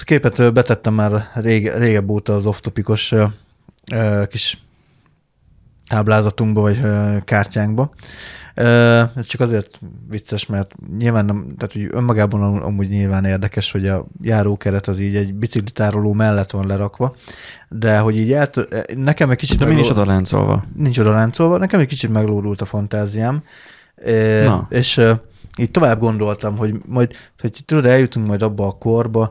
ezt a képet betettem már rége, régebb óta az off-topikos kis táblázatunkba, vagy kártyánkba. Ez csak azért vicces, mert nyilván nem, tehát hogy önmagában am- amúgy nyilván érdekes, hogy a járókeret az így egy biciklitároló mellett van lerakva, de hogy így el, nekem egy kicsit De megló- is oda láncolva? nincs oda láncolva, nekem egy kicsit meglódult a fantáziám, Na. és így tovább gondoltam, hogy majd, hogy tudod, eljutunk majd abba a korba,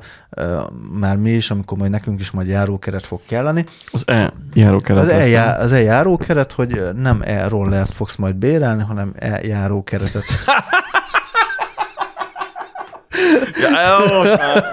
már mi is, amikor majd nekünk is majd járókeret fog kelleni. Az E járókeret. Az nem? e-já- az e-járókeret, hogy ö, nem e-rollert fogsz majd bérelni, hanem e-járókeretet. Ja, most már.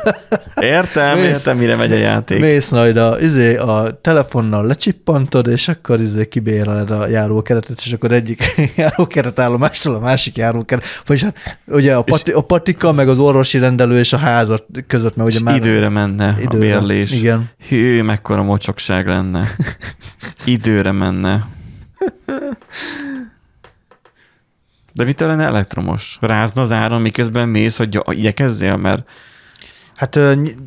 Értem, Mész- értem, mire megy a játék. Mész majd a, izé, a telefonnal lecsippantod, és akkor izé kibéreled a járókeretet, és akkor egyik járókeret állomástól a másik járókeret. Vagyis hát, ugye a, pati, a patika, meg az orvosi rendelő és a házat között, mert ugye már... időre menne időre. a bérlés. igen. Hű, mekkora mocsokság lenne. Időre menne. De mitől lenne elektromos? Rázna az áram, miközben mész, hogy igyekezzél, mert Hát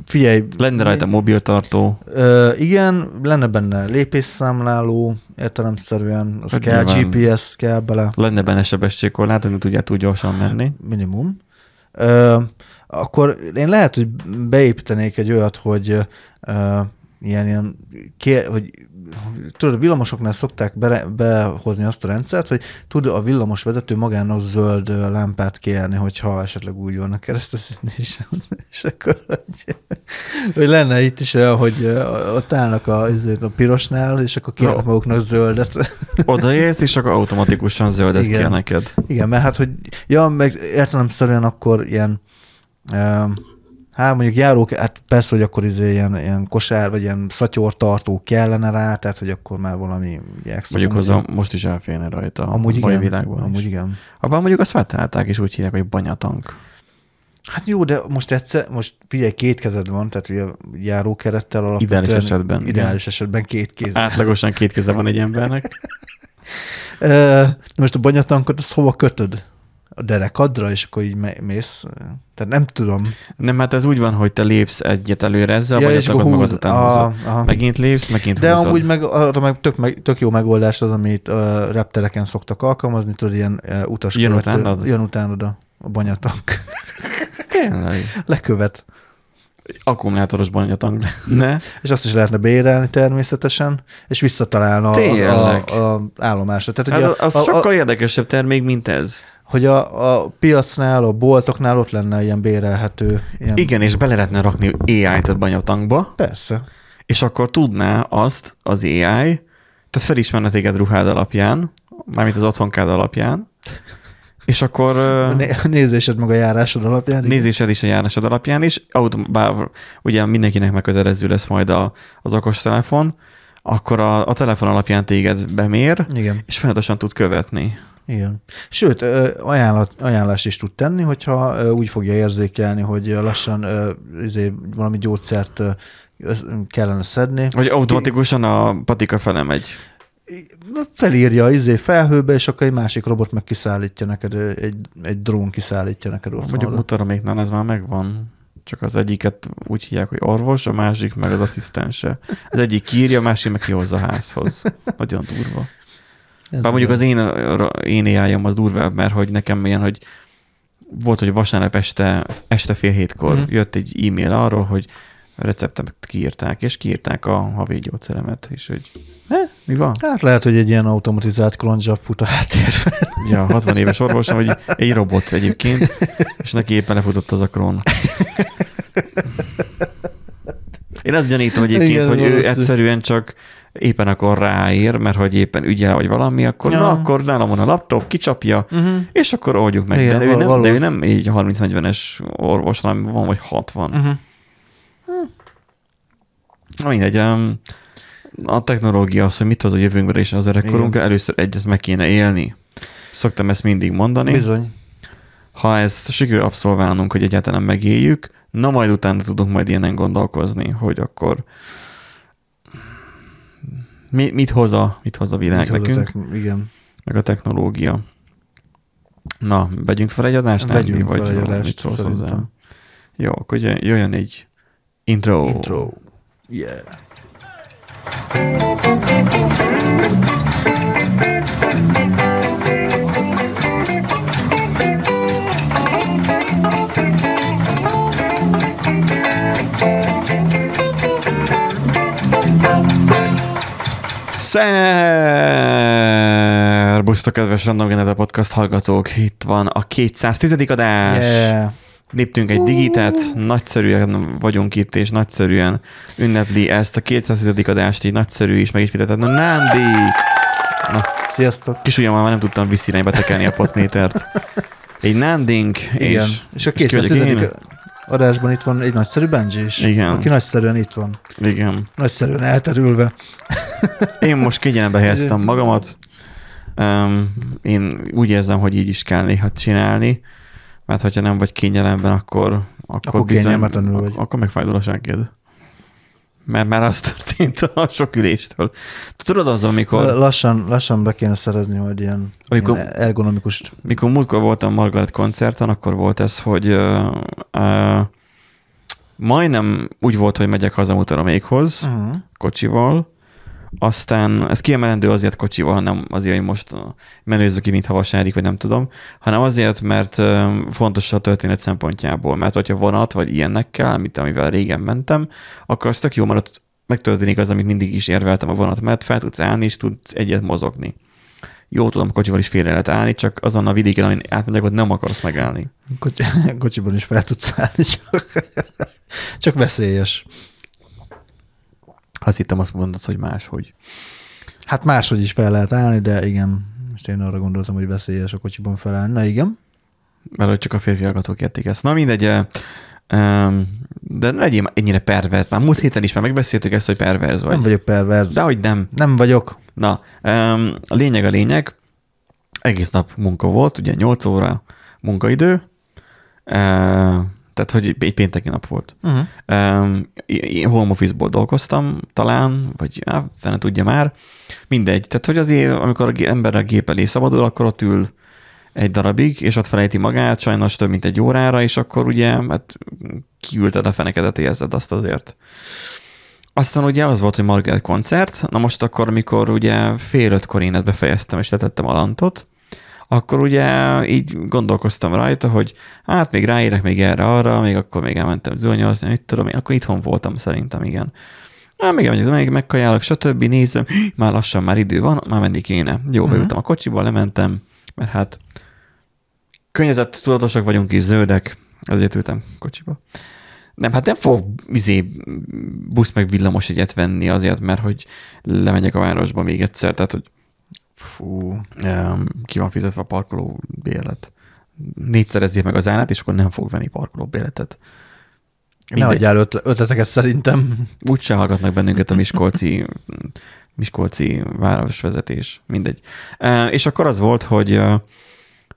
figyelj, lenne rajta mobiltartó. Ö, igen, lenne benne lépésszámláló, értelemszerűen, az Hát kell, nyilván. GPS kell bele, Lenne benne sebességkorlát, hogy tudjál túl gyorsan menni. minimum. Ö, akkor én lehet, hogy beépítenék egy olyat, hogy ö, ilyen, ilyen ké, hogy tudod, villamosoknál szokták be, behozni azt a rendszert, hogy tud a villamos vezető magának zöld lámpát kérni, hogyha esetleg úgy vannak kereszteszetni is. És akkor, hogy, hogy lenne itt is olyan, hogy ott állnak a, a pirosnál, és akkor kérnek Jó. maguknak zöldet. Odaérsz, és akkor automatikusan zöldet Igen. kér neked. Igen, mert hát, hogy ja, meg értelemszerűen akkor ilyen um, Hát mondjuk járók, hát persze, hogy akkor izé ilyen, ilyen kosár, vagy ilyen szatyortartó kellene rá, tehát hogy akkor már valami ugye extra. Mondjuk hozzá most is elférne rajta amúgy a mai igen, világban amúgy is. igen. Abban mondjuk azt feltalálták, és úgy hívják, hogy banyatank. Hát jó, de most egyszer, most figyelj, két kezed van, tehát ugye járókerettel alapvetően. Ideális esetben, Ideális esetben két kéz. Átlagosan két keze van egy embernek. Most a banyatankot, azt hova kötöd? A derekadra, és akkor így mész? Tehát nem tudom. Nem, hát ez úgy van, hogy te lépsz egyet előre ezzel, Ja, vagy és a akkor magad húz- után húzod. aha. Megint lépsz, megint De húzod. amúgy meg, arra meg tök, meg tök jó megoldás az, amit uh, reptereken szoktak alkalmazni, tudod, ilyen uh, utas Jön utánad? Jön utánad a, a banyatank. Tényleg. Lekövet. Akkumulátoros banyatank lenne. És azt is lehetne bérelni természetesen, és visszatalálna a, Tényleg? a, a állomásra. Tehát Hát ugye az a, a, sokkal érdekesebb termék, mint ez. Hogy a, a piacnál, a boltoknál ott lenne ilyen bérelhető. Ilyen, Igen, és bele lehetne rakni AI-t a banyatankba, Persze. és akkor tudná azt az AI, tehát felismerne téged ruhád alapján, mármint az otthonkád alapján, és akkor Né- nézésed meg a járásod alapján. nézésed is a járásod alapján is, autom- bár ugye mindenkinek megközelező lesz majd a, az okostelefon, akkor a, a telefon alapján téged bemér, Igen. és folyamatosan tud követni. Igen. Sőt, ajánlat, ajánlást is tud tenni, hogyha úgy fogja érzékelni, hogy lassan izé, valami gyógyszert kellene szedni. Vagy automatikusan a patika fele megy. Felírja izé felhőbe, és akkor egy másik robot meg kiszállítja neked, egy, egy drón kiszállítja neked ott. Mondjuk mutaroméknál ez már megvan. Csak az egyiket úgy hívják, hogy orvos, a másik meg az asszisztense. Az egyik kírja, a másik meg kihozza a házhoz. Nagyon durva. Bár mondjuk az én, én AI-om az durvább, mert hogy nekem ilyen, hogy volt, hogy vasárnap este, este fél hétkor mm. jött egy e-mail arról, hogy a receptemet kiírták, és kiírták a havi gyógyszeremet, és hogy eh, mi van? Hát lehet, hogy egy ilyen automatizált cronjob fut a háttérben. Ja, 60 éves orvosom, hogy egy robot egyébként, és neki éppen lefutott az a krón. Én azt gyanítom egyébként, Igen, hogy ő egyszerűen csak éppen akkor ráír, mert hogy éppen ügyel, vagy valami, akkor, Ja. na, akkor nálam van a laptop, kicsapja, Uh-huh. és akkor oldjuk meg. Igen, de, ő nem, de ő nem így 30-40-es orvos, hanem van, vagy 60. Uh-huh. Na mindegy, a technológia az, hogy mit hoz a jövőnkbe és az öregkorunkra, először egy, ezt meg kéne élni. Szoktam ezt mindig mondani. Bizony. Ha ezt sikerül abszolválnunk, hogy egyáltalán megéljük, na majd utána tudunk majd ilyenen gondolkozni, hogy akkor mi, mit, hoz a, mit hoz a világ Mit hoz nekünk, ezek? Igen. meg a technológia. Na, vegyünk fel egy adást? Vegyünk Andy, fel egy mit adást, szólsz hozzá? Jó, akkor jöjjön- jöjjön egy Intro. Intro. Yeah. Szerbusztok, kedves Random Geneta Podcast hallgatók! Itt van a 210. adás. Yeah. Léptünk egy digitet, nagyszerűen vagyunk itt, és nagyszerűen ünnepli ezt a 210. adást, így nagyszerű is megépítetted. Na, Nándi! Na, Sziasztok. kis ujjammal már nem tudtam visszirányba tekelni a potmétert. Egy nándink, Igen. és, És a és ki vagyok 210. adásban itt van egy nagyszerű Benji is. Igen. Aki nagyszerűen itt van. Igen. Nagyszerűen elterülve. Én most kényelembe helyeztem magamat. Um, én úgy érzem, hogy így is kell néha csinálni, mert hogyha nem vagy kényelemben, akkor, akkor, Akkor kényelmetlenül vagy. Akkor megfájdul a segged. Mert már az történt a sok üléstől. Tudod az, amikor, Lassan, lassan be kéne szerezni majd ilyen, Amikor- ilyen ergonomikus. mikor múltkor voltam Margaret koncerten, akkor volt ez, hogy uh, uh, majdnem úgy volt, hogy megyek haza Mutaromékhoz, Uh-huh. kocsival, aztán ez kiemelendő azért kocsival, nem azért, hogy most menőzzük ki, mintha vasárik, vagy nem tudom, hanem azért, mert fontos a történet szempontjából, mert hogyha vonat, vagy ilyennekkel, mint amivel régen mentem, akkor az tök jó, mert ott megtörténik az, amit mindig is érveltem a vonat, mert fel tudsz állni, és tudsz egyet mozogni. Jó, tudom, kocsival is félre lehet állni, csak azon a vidéken, amin átmegyek, ott nem akarsz megállni. Kocsi, kocsiban is fel tudsz állni, csak, csak veszélyes. Azt hittem azt mondod, hogy máshogy. Hát máshogy is fel lehet állni, de igen, most én arra gondoltam, hogy veszélyes a kocsiban felállni. Na igen. Mert hogy csak a férfi hallgatók értik ezt. Na mindegy, de legyél ennyire perverz. Már múlt héten is már megbeszéltük ezt, hogy perverz vagy. Nem vagyok perverz. De hogy nem. Nem vagyok. Na, a lényeg a lényeg, egész nap munka volt, ugye 8 óra munkaidő, tehát hogy egy pénteki nap volt. Uh-huh. Um, én home office-ból dolgoztam, talán, vagy á, fene tudja már. Mindegy. Tehát, hogy azért, amikor a gé- ember a gép elé szabadul, akkor ott ül egy darabig, és ott felejti magát, sajnos több mint egy órára, és akkor ugye, hát kiülted a fenekedet, érzed azt azért. Aztán ugye az volt, hogy Margaret koncert, na most akkor, amikor ugye fél ötkor én ezt befejeztem, és letettem a lantot, akkor ugye így gondolkoztam rajta, hogy hát még ráérek még erre arra, még akkor még elmentem zuhanyozni, mit tudom én, akkor itthon voltam szerintem, igen. Hát még elmegyek, még megkajálok, stb. Nézem, már lassan már idő van, már menni kéne. Jó, Mhm. beültem a kocsiba, lementem, mert hát környezet tudatosak vagyunk és zöldek, ezért ültem kocsiba. Nem, hát nem fog izé, busz meg villamos egyet venni azért, mert hogy lemegyek a városba még egyszer, tehát hogy Fú. ki van fizetve a parkoló bérlet. Négyszerezzék meg az árát, és akkor nem fog venni parkoló bérletet. Ne adjál öt- ötleteket szerintem. Úgy se hallgatnak bennünket a Miskolci, Miskolci városvezetés, mindegy. Uh, és akkor az volt, hogy, uh,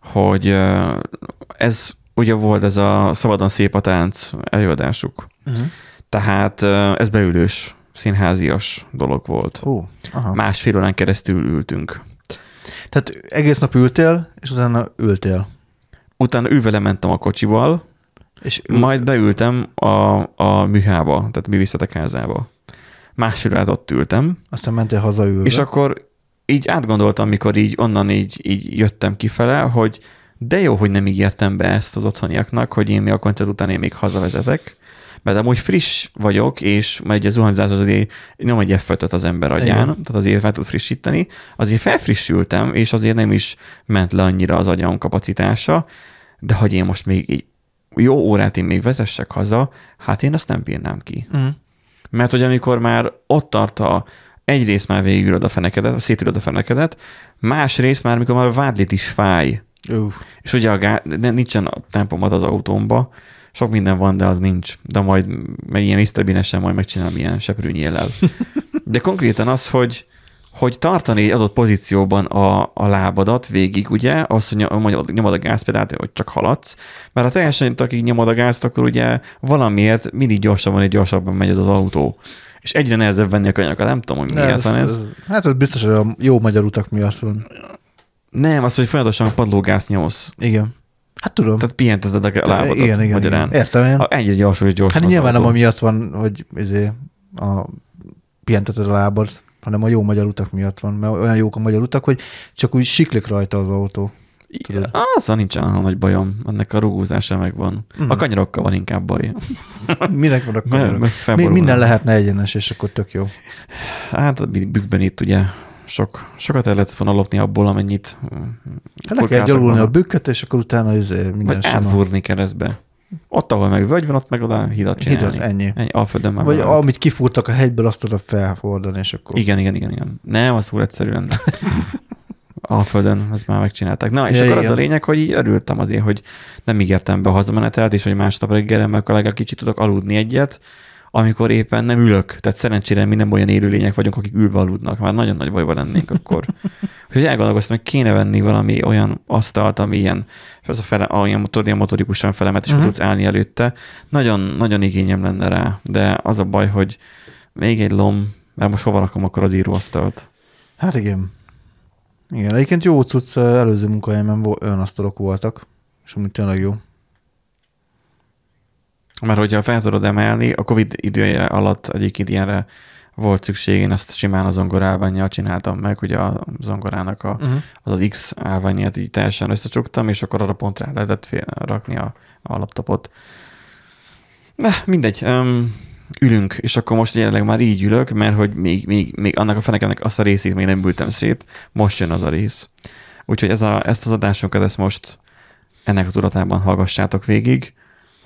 hogy uh, ez ugye volt ez a Szabadon szép a tánc előadásuk. Uh-huh. Tehát uh, ez beülős, színházias dolog volt. Ó, aha. Másfél órán keresztül ültünk. Tehát egész nap ültél, és utána ültél. Utána ülve lementem a kocsival, És ül... Majd beültem a, a műhába, tehát a művészetek házába. Másfél órát ott ültem, aztán mentél haza ülve. és akkor így átgondoltam, mikor így onnan így, így jöttem kifele, hogy de jó, hogy nem ígértem be ezt az otthoniaknak, hogy én mi a koncert után én még hazavezetek, mert amúgy friss vagyok, és majd a zuhanyzás az azért nem egy f az ember agyán, Igen. tehát azért fel tud frissíteni, azért felfrissültem, és azért nem is ment le annyira az agyam kapacitása, de hogy én most még így jó órát én még vezessek haza, hát én azt nem bírnám ki. Uh-huh. Mert hogy amikor már ott tart a egyrészt már végigülöd a fenekedet, szétülöd a fenekedet, másrészt már, mikor már a vádlit is fáj, Uff. és ugye a gá- nincsen a tempomat az autómba, sok minden van, de az nincs. De majd meg ilyen isztabinesen majd megcsinálom ilyen seprűnyéllel. De konkrétan az, hogy hogy tartani egy adott pozícióban a, a lábadat végig, ugye, az, hogy nyomod, nyomod a gázpedált, hogy csak haladsz, mert ha teljesen akik nyomod a gázt, akkor ugye valamiért mindig gyorsabban és gyorsabban megy ez az autó. És egyre nehezebb venni a kanyarokat, nem tudom, hogy miért van ez. Hát ez biztos, hogy a jó magyar utak miatt van. Nem, az, hogy folyamatosan padlógázt nyomsz. Igen. Hát tudom. Tehát pihenteted a lábadat igen, igen, magyarán. igen. Értem én. Ennyire gyorsul és gyorsan Hát nyilván nem amiatt van, hogy izé, a pihenteted a lábad, hanem a jó magyar utak miatt van, mert olyan jók a magyar utak, hogy csak úgy siklik rajta az autó. tudod. Azzal nincsen olyan nagy bajom, ennek a rugózása megvan. Mhm. A kanyarokkal van inkább baj. Minek van a Mert- kanyarok? mert Mi, felborulnak. minden lehetne egyenes, és akkor tök jó. Hát a bükkben itt ugye sok, sokat el lehetett volna lopni abból, amennyit Hát le kell gyalulni a bükköt, és akkor utána izé, minden Vagy sima. átfúrni keresztbe. Ott, ahol meg völgy van, ott meg oda hidat csinálni. Hidat, ennyi. Ennyi, Alföldön már Vagy van. amit kifúrtak a hegyből, azt oda felhordani, és akkor... Igen, igen, igen, igen. Nem, az túl egyszerű lenne. Alföldön, ezt már megcsinálták. Na, és Ja, akkor az igen. a lényeg, hogy így örültem azért, hogy nem ígértem be a hazamenetelt, és hogy másnap reggel meg legalább kicsit tudok aludni egyet, amikor éppen nem ülök. Tehát szerencsére mi nem olyan élőlények vagyunk, akik ülve aludnak. Már nagyon nagy bajban lennénk akkor. hogy elgondolkoztam, hogy kéne venni valami olyan asztalt, ami ilyen, és az a fele, olyan, tudod, ilyen motorikusan felemet, és uh-huh. Mhm. tudsz állni előtte. Nagyon, nagyon igényem lenne rá, de az a baj, hogy még egy lom, mert most hova rakom akkor az íróasztalt? Hát igen. Igen, egyébként jó cucc, előző munkahelyemen vo- olyan asztalok voltak, és amúgy tényleg jó. Mert hogyha fel tudod emelni, a Covid idője alatt egyébként ilyenre volt szükség, én azt simán a zongorálványjal csináltam meg, ugye a zongorának a, Uh-huh. az az X állványát így teljesen összecsuktam, és akkor arra pont rá lehetett fél, rakni a, a laptopot. Na, mindegy. Um, ülünk, és akkor most jelenleg már így ülök, mert hogy még, még, még annak a fenekemnek azt a részét még nem ültem szét, most jön az a rész. Úgyhogy ez a, ezt az adásunkat ezt most ennek a tudatában hallgassátok végig,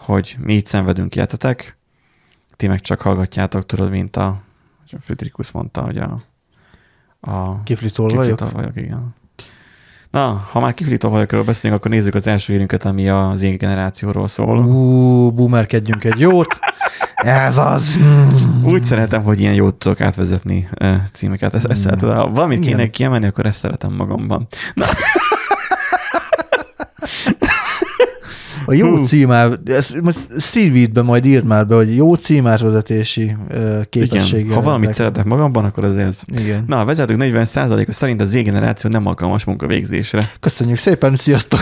hogy mi így szenvedünk ilyetetek, ti meg csak hallgatjátok, tudod, mint a Friedrichus mondta, hogy a, a Kifli vagyok. igen. Na, ha már kifli tolvajokról beszélünk, akkor nézzük az első hírünket, ami az én generációról szól. Ú, boomerkedjünk egy jót. Ez az. Úgy szeretem, hogy ilyen jót tudok átvezetni címeket. Ezt, ezt szeretem. Ha valamit kéne kiemelni, akkor ezt szeretem magamban. A jó Hú. címár, ezt most szívítbe majd írd már be, hogy jó címárvezetési képességgel. Igen, ha valamit rendelkezik. szeretek magamban, akkor ez ez. Igen. Na, a vezetők 40%-a szerint az Z generáció nem alkalmas munkavégzésre. Köszönjük szépen, sziasztok!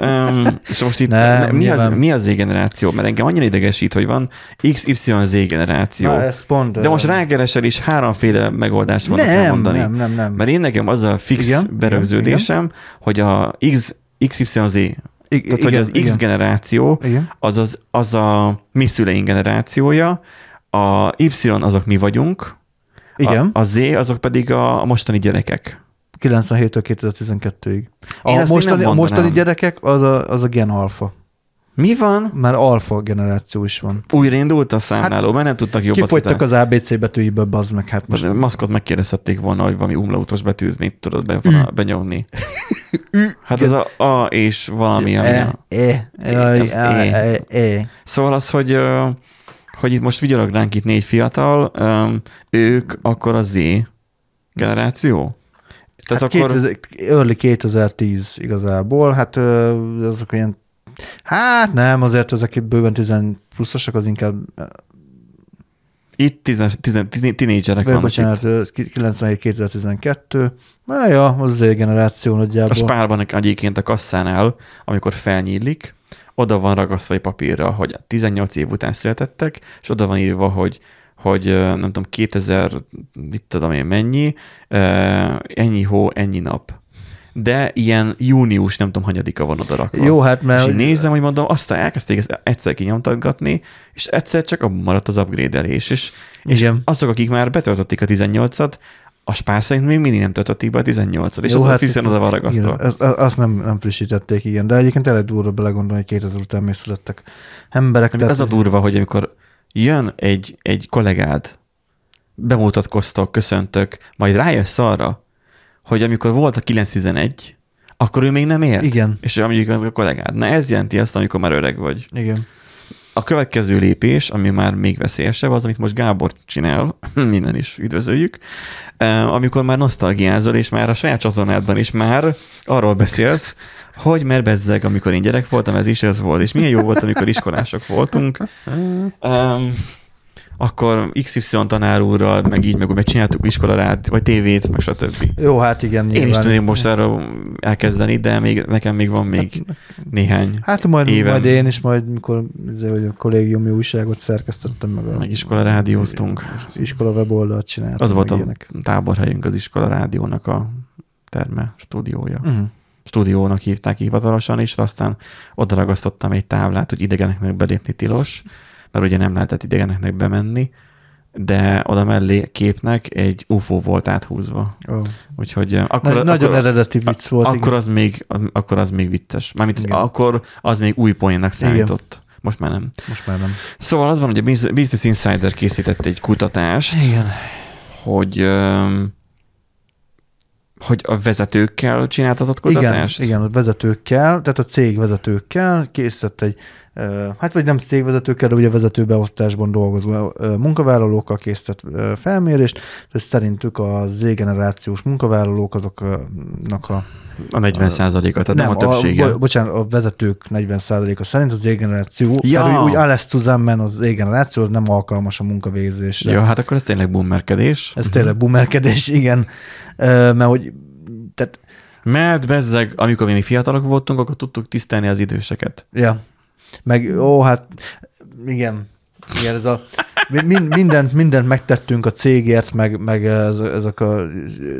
Um, és most itt Nem, mi, az, mi az Z generáció? Mert engem annyira idegesít, hogy van XYZ generáció. Na, ez pont. De most rákeresel is háromféle megoldást fognak nem, elmondani. nem, nem, nem. Mert én nekem az a fix Igen, igen, berögződésem, igen, hogy a X, XYZ, I- tehát hogy az X igen. generáció, Igen. az, az, az a mi szüleink generációja, a Y azok mi vagyunk, Igen. A, a Z azok pedig a mostani gyerekek. 97-től 2012-ig. Én A mostani, a mostani gyerekek az a, az a gen alfa. Mi van? Már alfa generáció is van. Újra indult a számláló, hát, mert nem tudtak jobbat Kifogytak az ABC betűiből, bazd meg, hát most. Most maszkot megkérdezhették volna, hogy valami umlautos betűt mit tudod be, benyomni. Hát az a A és valami, ami E, a... e, e, Ez e, E. e, e. Szóval az, hogy, hogy itt most vigyorog ránk itt négy fiatal, ők akkor a Z generáció? Tehát Hát akkor... 2000, early 2010 igazából, hát azok olyan, hát nem, azért ezek itt bőven 10 pluszosak, az inkább, Itt tizen, tizen, tizen, tinédzserek vagy vannak bocsánat, itt. ö, 97-2012, na ja, az Z generáció A nagyjából. spárban egyébként a kasszánál, amikor felnyílik, oda van ragasztva egy papírra, hogy 18 év után születettek, és oda van írva, hogy hogy nem tudom, 2000, mit tudom én mennyi, ennyi hó, ennyi nap. De ilyen június, nem tudom, hanyadika van oda rakva. Jó, hát mert... És így nézem, hogy mondom, aztán elkezdték ezt egyszer kinyomtatgatni, és egyszer csak abban maradt az upgrade-elés. És, és azok, akik már betöltötték a 18-at, a spár szerint még mindig nem töltötték be a 18-at, és Jó, az hát a fiszen oda van ragasztva. Igen, az, az- azt nem, nem frissítették, igen. De egyébként elég durva belegondolni, hogy 2000 után még születtek emberek. Tehát, az a durva, hogy amikor jön egy, egy kollégád, bemutatkoztok, köszöntök, majd rájössz arra, hogy amikor volt a 911, akkor ő még nem ért. Igen, És mondjuk a kollégád. Na ez jelenti azt, amikor már öreg vagy. igen. A következő lépés, ami már még veszélyesebb, az, amit most Gábor csinál, innen is üdvözöljük, amikor már nosztalgiázol, és már a saját csatornádban is már arról beszélsz, hogy mert bezzeg, amikor én gyerek voltam, ez is ez volt, és milyen jó volt, amikor iskolások voltunk. Um, akkor XY tanár úrral, meg így, meg úgy megcsináltuk iskolarát, vagy tévét, meg stb. Jó, hát igen. Én is tudnék most arra elkezdeni, de még, nekem még van még néhány Hát majd, évem. majd én is, majd mikor izé, hogy a kollégiumi újságot szerkesztettem, meg a meg iskola rádióztunk. iskola weboldalt csináltam. Az volt meg a ilyenek. táborhelyünk az iskola rádiónak a terme, stúdiója. Uh-huh. Stúdiónak hívták hivatalosan, és aztán oda ragasztottam egy táblát, hogy idegeneknek belépni tilos, mert ugye nem lehetett idegeneknek bemenni, de oda mellé képnek egy UFO volt áthúzva. Oh. Úgyhogy eh, akkor, Na, nagyon akkor, eredeti vicc volt. akkor, igen. az még, akkor az még vicces. Mármint, hogy Igen. akkor az még új poénnak Igen. számított. Most már nem. Most már nem. Szóval az van, hogy a Bus- Business Insider készített egy kutatást, Igen. hogy öm, hogy a vezetőkkel csináltatott Igen, kutatást? igen, a vezetőkkel, tehát a cég vezetőkkel készített egy, hát vagy nem cégvezetőkkel, de ugye vezetőbeosztásban dolgozó munkavállalókkal készített felmérést, és szerintük a Z-generációs munkavállalók azoknak a A 40 százaléka, tehát nem, nem a a, többsége. bo- bocsánat, a vezetők 40%-a szerint az Z-generáció, Ja. ja. úgy alles zusammen az Z-generáció az nem alkalmas a munkavégzésre. Jó, hát akkor ez tényleg boomerkedés. Ez tényleg boomerkedés, igen. Mert hogy tehát, Mert bezzeg, amikor mi fiatalok voltunk, akkor tudtuk tisztelni az időseket. ja. Meg, ó, hát igen, igen, ez a, mi- min- mindent, mindent megtettünk a cégért, meg, meg ez, ezek a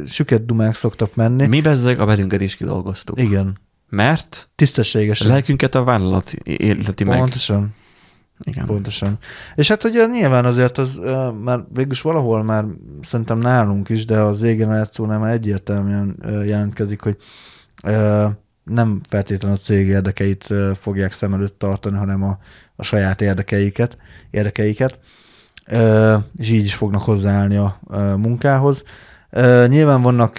süket dumák szoktak menni. Mi bezzeg a velünket is kidolgoztuk. Igen, Mert tisztességesen. lelkünket a vállalat életi meg. Pontosan. Igen. Pontosan. És hát ugye nyilván azért az már végülis valahol már szerintem nálunk is, de az Z-generációnál már egyértelműen jelentkezik, hogy nem feltétlenül a cég érdekeit fogják szem előtt tartani, hanem a, a saját érdekeiket, érdekeiket, és így is fognak hozzáállni a munkához. Nyilván vannak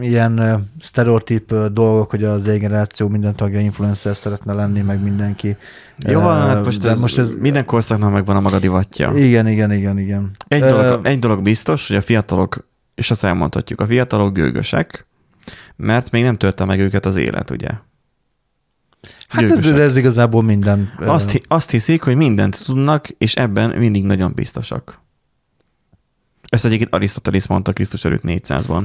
ilyen sztereotíp dolgok, hogy az Z-generáció minden tagja influencer szeretne lenni, meg mindenki. Jó, Uh, hát most de ez, most ez minden korszaknak megvan a maga divatja. igen, igen, igen, igen. Egy, dolog, egy dolog biztos, hogy a fiatalok, és azt elmondhatjuk, a fiatalok gőgösek, mert még nem törte meg őket az élet, ugye? Hát ez, Gőgösek. ez igazából minden. Azt, azt hiszik, hogy mindent tudnak, és ebben mindig nagyon biztosak. Ezt egyébként Arisztotelész mondta Krisztus előtt 400-ban,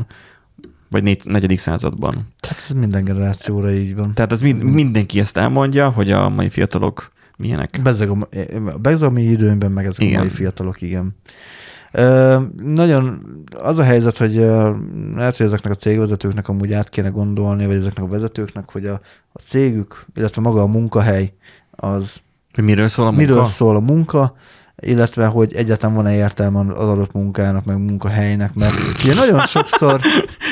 vagy 4, 4. században. Hát ez minden generációra így van. Tehát ez mind, mindenki ezt elmondja, hogy a mai fiatalok milyenek. Bezzeg a, bezzeg a mi időnkben, meg ezek Igen. a mai fiatalok, igen. Ö, nagyon az a helyzet, hogy lehet, hogy ezeknek a cégvezetőknek amúgy át kéne gondolni, vagy ezeknek a vezetőknek, hogy a, a cégük, illetve maga a munkahely az Hogy miről szól a munka? miről szól a munka, illetve hogy egyáltalán van-e értelme az adott munkának, meg munkahelynek, mert ugye nagyon sokszor,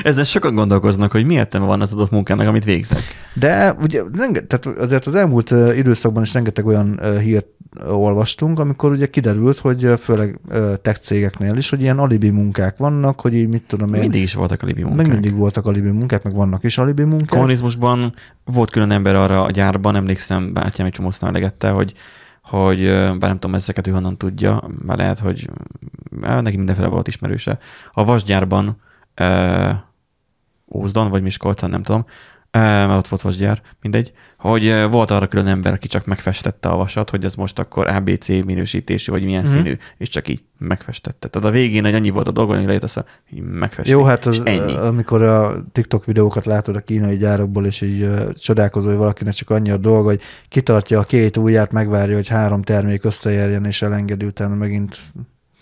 Ezzel sokan gondolkoznak, hogy mi értelme van az adott munkának, amit végzek. de ugye tehát azért az elmúlt időszakban is rengeteg olyan hírt olvastunk, amikor ugye kiderült, hogy főleg tech cégeknél is, hogy ilyen alibi munkák vannak, hogy így mit tudom én, Mindig is voltak a libi munkák. meg mindig voltak alibi munkák, meg vannak is alibi munkák. Kommunizmusban volt külön ember arra a gyárban, emlékszem, bátyám egy csomósztán legette, hogy hogy bár nem tudom ezeket ő honnan tudja, már lehet, hogy neki mindenféle volt ismerőse. A vasgyárban Ózdon vagy Miskolcon, nem tudom, mert ott volt vasgyár, mindegy, hogy volt arra külön ember, aki csak megfestette a vasat, hogy ez most akkor ABC minősítésű, vagy milyen Mhm. mm-hmm. színű, és csak így megfestette. Tehát a végén egy annyi volt a dolgon, hogy lejött aztán, hogy megfesti. Jó, hát az, ennyi. amikor a TikTok videókat látod a kínai gyárakból, és így uh, csodálkozol, hogy valakinek csak annyi a dolga, hogy kitartja a két ujját, megvárja, hogy három termék összeérjen, és elengedi, utána megint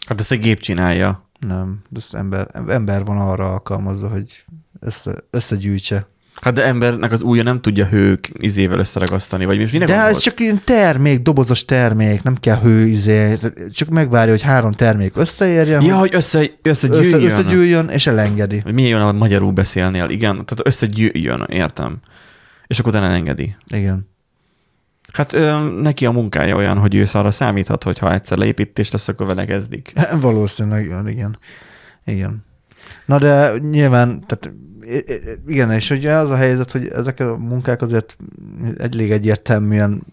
Hát ezt egy gép csinálja. Nem. De ezt ember, ember van arra alkalmazva, hogy össze, összegyűjtse. Hát de embernek az ujja nem tudja hők izével összeragasztani, vagy mi mire De ez gondolsz? csak ilyen termék, dobozos termék, nem kell hő, izé, csak megvárja, hogy három termék összeérjen, Ja, hogy össze, össze, összegyűjjön. Össze, összegyűjjön, és elengedi. hogy milyen jól magyarul beszélnél, igen. Tehát összegyűjjön, értem. És akkor utána elengedi. Igen. Hát ö, neki a munkája olyan, hogy ő arra számíthat, hogy ha egyszer leépítés lesz, akkor vele kezdik. Valószínűleg, igen, igen. Igen. Na de nyilván, tehát igen, és ugye az a helyzet, hogy ezek a munkák azért elég egyértelműen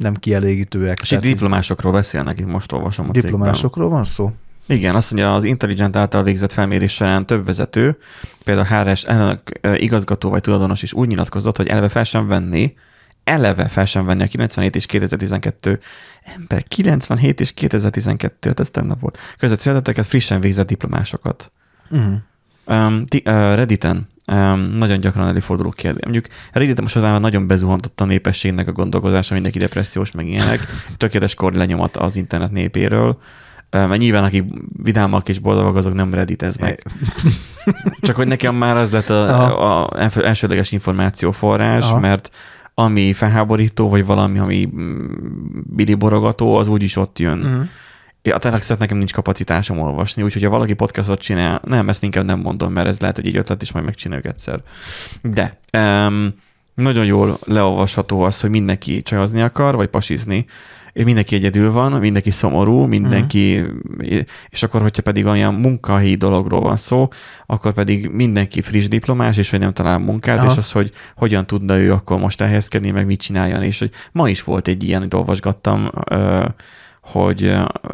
nem kielégítőek. És itt diplomásokról beszélnek, itt most olvasom a diplomásokról van szó? cégben. Igen, azt mondja, az Intelligent által végzett felmérés során több vezető, például HRS elnök, igazgató vagy tulajdonos is úgy nyilatkozott, hogy eleve fel sem venni eleve fel sem venni a 97 és 2012 ember, 97 és 2012, hát ez tennap volt. Között születeteket frissen végzett diplomásokat. Uh-huh. Um, ti, uh, Redditen um, nagyon gyakran előforduló kérdés. Mondjuk Redditen most az nagyon bezuhantott a népességnek a gondolkozása, mindenki depressziós, meg ilyenek. Tökéletes kor lenyomat az internet népéről. Mert nyilván, akik vidámak és boldogak, azok nem redditeznek. Csak hogy nekem már az lett a, a elsődleges információforrás, Aha. mert ami felháborító, vagy valami, ami borogató, az úgyis ott jön. Uh-huh. Ja, tényleg nekem nincs kapacitásom olvasni, úgyhogy ha valaki podcastot csinál, nem, ezt inkább nem mondom, mert ez lehet, hogy egy ötlet, és majd megcsináljuk egyszer. De um, nagyon jól leolvasható az, hogy mindenki csajozni akar, vagy pasizni, mindenki egyedül van, mindenki szomorú, mindenki, uh-huh. és akkor, hogyha pedig olyan munkahelyi dologról van szó, akkor pedig mindenki friss diplomás, és hogy nem talál munkát, Aha. és az, hogy hogyan tudna ő akkor most elhelyezkedni, meg mit csináljon, és hogy ma is volt egy ilyen, hogy olvasgattam, hogy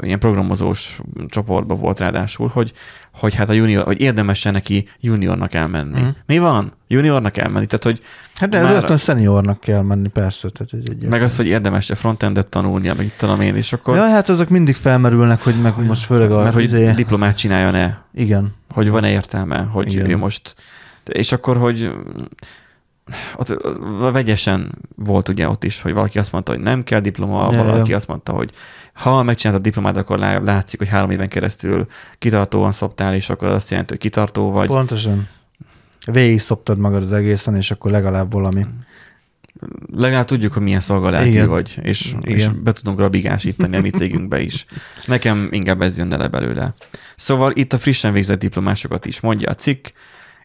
ilyen programozós csoportban volt ráadásul, hogy, hogy hát a junior, hogy érdemes neki juniornak elmenni. Mm. Mi van? Juniornak elmenni? Tehát, hogy hát de már... rögtön seniornak kell menni, persze. Tehát ez egy meg az, hogy érdemes-e frontendet tanulnia, meg tudom én, és akkor... Ja, hát ezek mindig felmerülnek, hogy meg most főleg a... Mert hogy izé... diplomát csináljon-e? Igen. Hogy van-e értelme, hogy Igen. ő most... És akkor, hogy ott vegyesen volt ugye ott is, hogy valaki azt mondta, hogy nem kell diploma, ja, valaki ja. azt mondta, hogy ha megcsináltad a diplomát, akkor látszik, hogy három éven keresztül kitartóan szoptál, és akkor azt jelenti, hogy kitartó vagy. Pontosan. Végig szoptad magad az egészen, és akkor legalább valami. Legalább tudjuk, hogy milyen szolgálati vagy, és, Igen. és be tudunk rabigásítani a mi cégünkbe is. Nekem inkább ez jönne le belőle. Szóval itt a frissen végzett diplomásokat is mondja a cikk,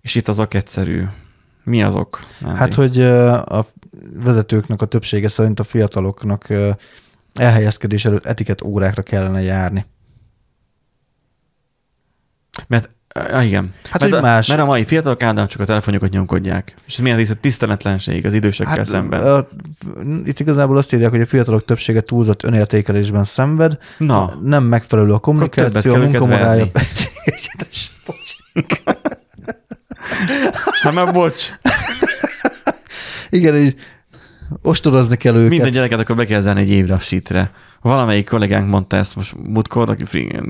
és itt azok egyszerű. Mi azok? Hát, hogy a vezetőknek a többsége szerint a fiataloknak elhelyezkedés előtt etiket órákra kellene járni. Mert Ah, igen. Hát, mert, a, más. mert a mai fiatalok általában csak a telefonjukat nyomkodják. És milyen ez a tiszteletlenség az idősekkel hát, szemben? A, itt igazából azt írják, hogy a fiatalok többsége túlzott önértékelésben szenved. Na. Nem megfelelő a kommunikáció, a munkamorája. hát már bocs. Igen, így ostorozni kell őket. Minden gyereket akkor be kell zárni egy évre a sítre. Valamelyik kollégánk mondta ezt most múltkor, aki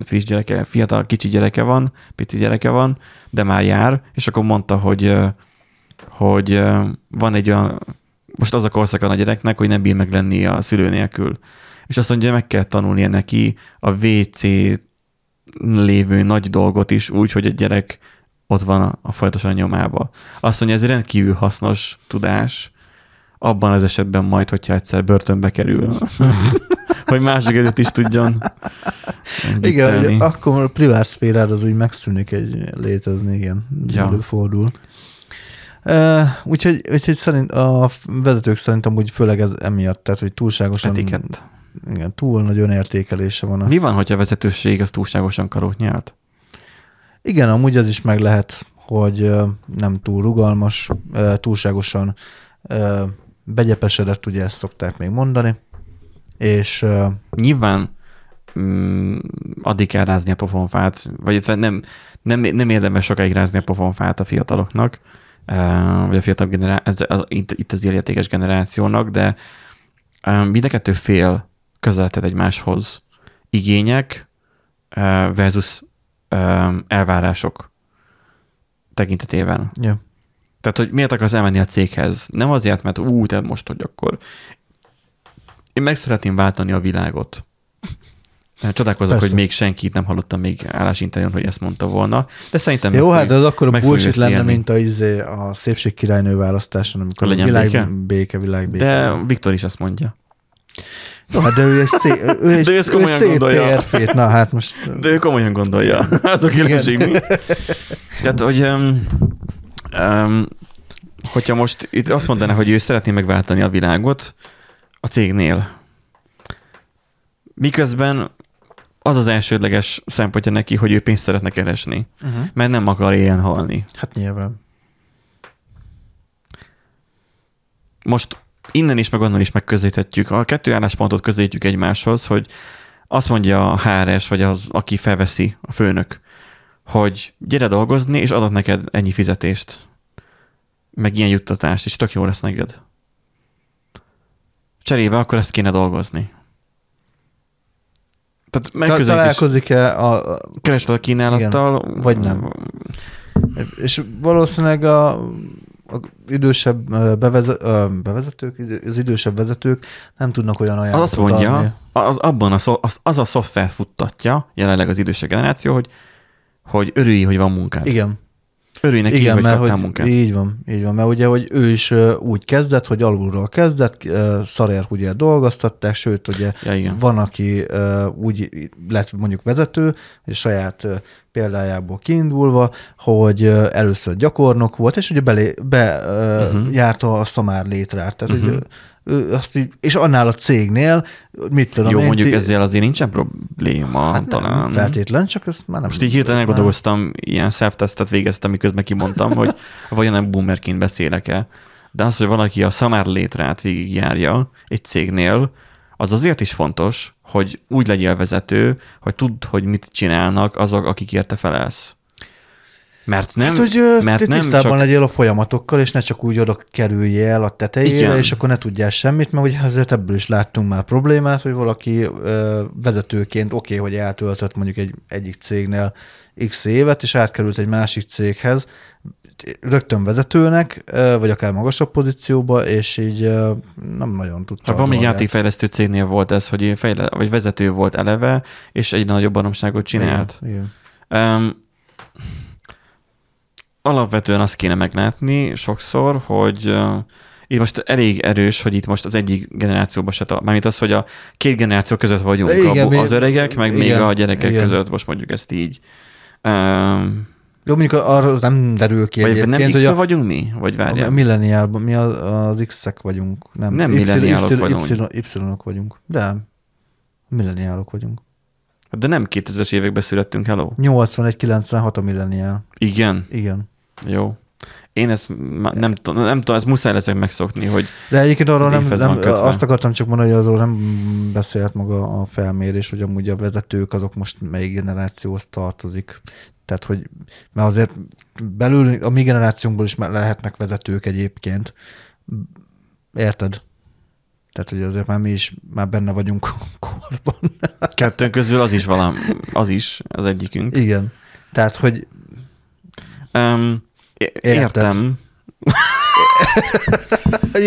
friss gyereke, fiatal, kicsi gyereke van, pici gyereke van, de már jár, és akkor mondta, hogy, hogy van egy olyan, most az a korszaka a gyereknek, hogy nem bír meg lenni a szülő nélkül. És azt mondja, meg kell tanulnia neki a WC lévő nagy dolgot is úgy, hogy a gyerek ott van a, a folyamatosan nyomába. Azt mondja, ez rendkívül hasznos tudás, abban az esetben majd, hogyha egyszer börtönbe kerül, hogy másik előtt is tudjon. Igen, hogy akkor a privát szférád az úgy megszűnik egy létezni, igen, ja. előfordul. Uh, úgyhogy, úgyhogy szerint a vezetők szerintem úgy főleg ez emiatt, tehát hogy túlságosan Etikett. Igen, túl nagy önértékelése van. A... Mi van, hogyha a vezetőség az túlságosan karót nyelt? Igen, amúgy az is meg lehet, hogy nem túl rugalmas, túlságosan begyepesedett, ugye ezt szokták még mondani, és... Uh, Nyilván mm, addig kell rázni a pofonfát, vagy nem, nem, nem érdemes sokáig rázni a pofonfát a fiataloknak, uh, vagy a fiatal generáció, az, itt, itt az értékes generációnak, de um, mind a kettő fél közeledhet egymáshoz. Igények uh, versus um, elvárások tekintetében. Yeah. Tehát, hogy miért akarsz elmenni a céghez? Nem azért, mert ú, te most, hogy akkor én meg szeretném váltani a világot. Csodálkozok, Persze. hogy még senkit nem hallottam még állásinterjún, hogy ezt mondta volna, de szerintem Jó, hát ez akkor a bullshit lenne, élni. mint a, izé, a szépség királynő választáson, amikor legyen világ, béke? béke, világ béke. De Viktor is azt mondja. No, hát de ő egy, szép, ő egy, de ő komolyan szép gondolja. Térfét. Na, hát most... De ő komolyan gondolja. Az a különbség mi? Tehát, hogy um, um, hogyha most itt azt mondaná, hogy ő szeretné megváltani a világot a cégnél, miközben az az elsődleges szempontja neki, hogy ő pénzt szeretne keresni, uh-huh. mert nem akar ilyen halni. Hát nyilván. Most innen is, meg onnan is megközelíthetjük. A kettő álláspontot közelítjük egymáshoz, hogy azt mondja a HRS, vagy az, aki felveszi, a főnök, hogy gyere dolgozni, és adott neked ennyi fizetést meg ilyen juttatást, és tök jó lesz neked. Cserébe akkor ezt kéne dolgozni. Tehát megközelítés, Találkozik-e a, kereslet a kínálattal. Igen, vagy nem. És valószínűleg a, a idősebb beveze, bevezetők, az idősebb vezetők nem tudnak olyan Az ajánlatot azt mondja, adni. az, abban a, az, az a szoftvert futtatja jelenleg az idősebb generáció, hogy, hogy örülj, hogy van munkád. Igen, Örülj neki, igen hogy mert kaptál hogy, munkát. így van, így van, mert ugye, hogy ő is úgy kezdett, hogy alulról kezdett, szarér ugye dolgoztatták, sőt, ugye Ja, igen. van, aki úgy lett mondjuk vezető, hogy saját példájából kiindulva, hogy először gyakornok volt, és ugye belé, be uh-huh. Mhm. járta a szamár létrát. Tehát, uh-huh. Mhm. Azt így, és annál a cégnél, mit tudom Jó, én, mondjuk ti- ezzel azért nincsen probléma, hát talán. nem feltétlen, csak ezt már nem. Most így hirtelen elgondolkoztam, ilyen self-testet végeztem, miközben kimondtam, hogy vajon nem boomerként beszélek-e. De az, hogy valaki a szamár létrát végigjárja egy cégnél, az azért is fontos, hogy úgy legyél vezető, hogy tudd, hogy mit csinálnak azok, akik érte felelsz. Mert nem, hát, hogy mert nem tisztában csak... legyél a folyamatokkal, és ne csak úgy oda kerüljél el a tetejére, Igen. és akkor ne tudjál semmit, mert ugye azért ebből is láttunk már problémát, hogy valaki ö, vezetőként oké, okay, hogy eltöltött mondjuk egy egyik cégnél x évet, és átkerült egy másik céghez, rögtön vezetőnek, vagy akár magasabb pozícióba, és így nem nagyon tudta. Még dolgát. játékfejlesztő cégnél volt ez, hogy fejle, vagy vezető volt eleve, és egyre nagyobb baromságot csinált. Igen, igen. Um, alapvetően azt kéne meglátni sokszor, hogy uh, itt most elég erős, hogy itt most az egyik generációban se tart. Mármint az, hogy a két generáció között vagyunk, Igen, igen, mi- az öregek, meg igen, még a gyerekek igen. között, most mondjuk ezt így. Um, Jó, mondjuk arra az nem derül ki vagy egyébként, nem hogy a, vagyunk mi? Vagy a várjál? milleniálban, mi az, az X-ek vagyunk. Nem, Nem Y- milleniálok Y- vagyunk. Y- Y-ok vagyunk. De milleniálok vagyunk. De nem 2000-es években születtünk, hello? 81-96 a milleniál. Igen, Igen. Jó. Én ezt nem, tudom, nem tudom, ezt muszáj leszek megszokni, hogy De egyébként arról nem, nem azt akartam csak mondani, hogy azról nem beszélt maga a felmérés, hogy amúgy a vezetők azok most melyik generációhoz tartozik. Tehát, hogy mert azért belül a mi generációnkból is lehetnek vezetők egyébként. Érted? Tehát, hogy azért már mi is már benne vagyunk a korban. kettőnk közül az is valami, az is az egyikünk. Igen. Tehát, hogy Um, értem.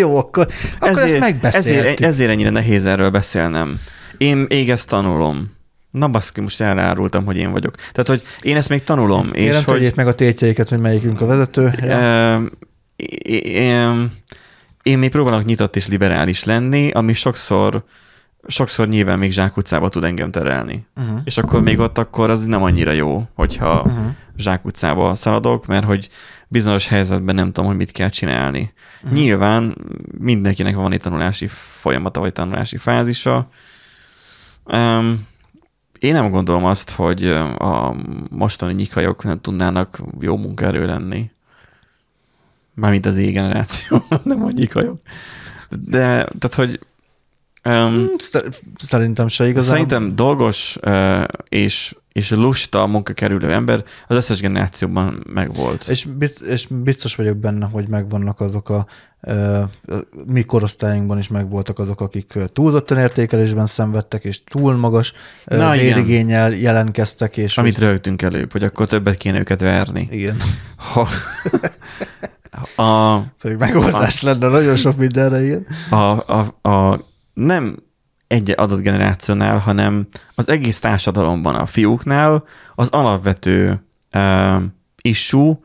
jó, akkor, akkor ezt megbeszéltük. ezért, ezért ennyire nehéz erről beszélnem. Én még ezt tanulom. Na baszki, most elárultam, hogy én vagyok. Tehát, hogy én ezt még tanulom. Kérem, és hogy, tegyék meg a tétjeiket, hogy melyikünk a vezető. Ja. Ö, én, én még próbálok nyitott és liberális lenni, ami sokszor, sokszor nyilván még zsákutcába tud engem terelni. Uh-huh. És akkor még ott akkor az nem annyira jó, hogyha Uh-huh. zsákutcába szaladok, mert hogy bizonyos helyzetben nem tudom, hogy mit kell csinálni. Mhm. Nyilván mindenkinek van egy tanulási folyamata, vagy tanulási fázisa. Um, én nem gondolom azt, hogy a mostani nyikajok nem tudnának jó munkaerő lenni. Mármint az éj generáció, nem a nyikajok. De, tehát, hogy um, Sz- Szerintem se igazán. Szerintem dolgos ö, és, és lusta munkakerülő ember az összes generációban megvolt. És, bizt, és biztos vagyok benne, hogy megvannak azok a, ö, mi korosztályunkban is megvoltak azok, akik túlzottan értékelésben szenvedtek, és túl magas Na, igen. vérigényel jelentkeztek, és Amit hogy, rögtünk előbb, hogy akkor többet kéne őket verni. igen, Ha, a, pedig megoldás lenne nagyon sok mindenre, igen. a, a, a, nem egy adott generációnál, hanem az egész társadalomban, a fiúknál az alapvető uh, issue,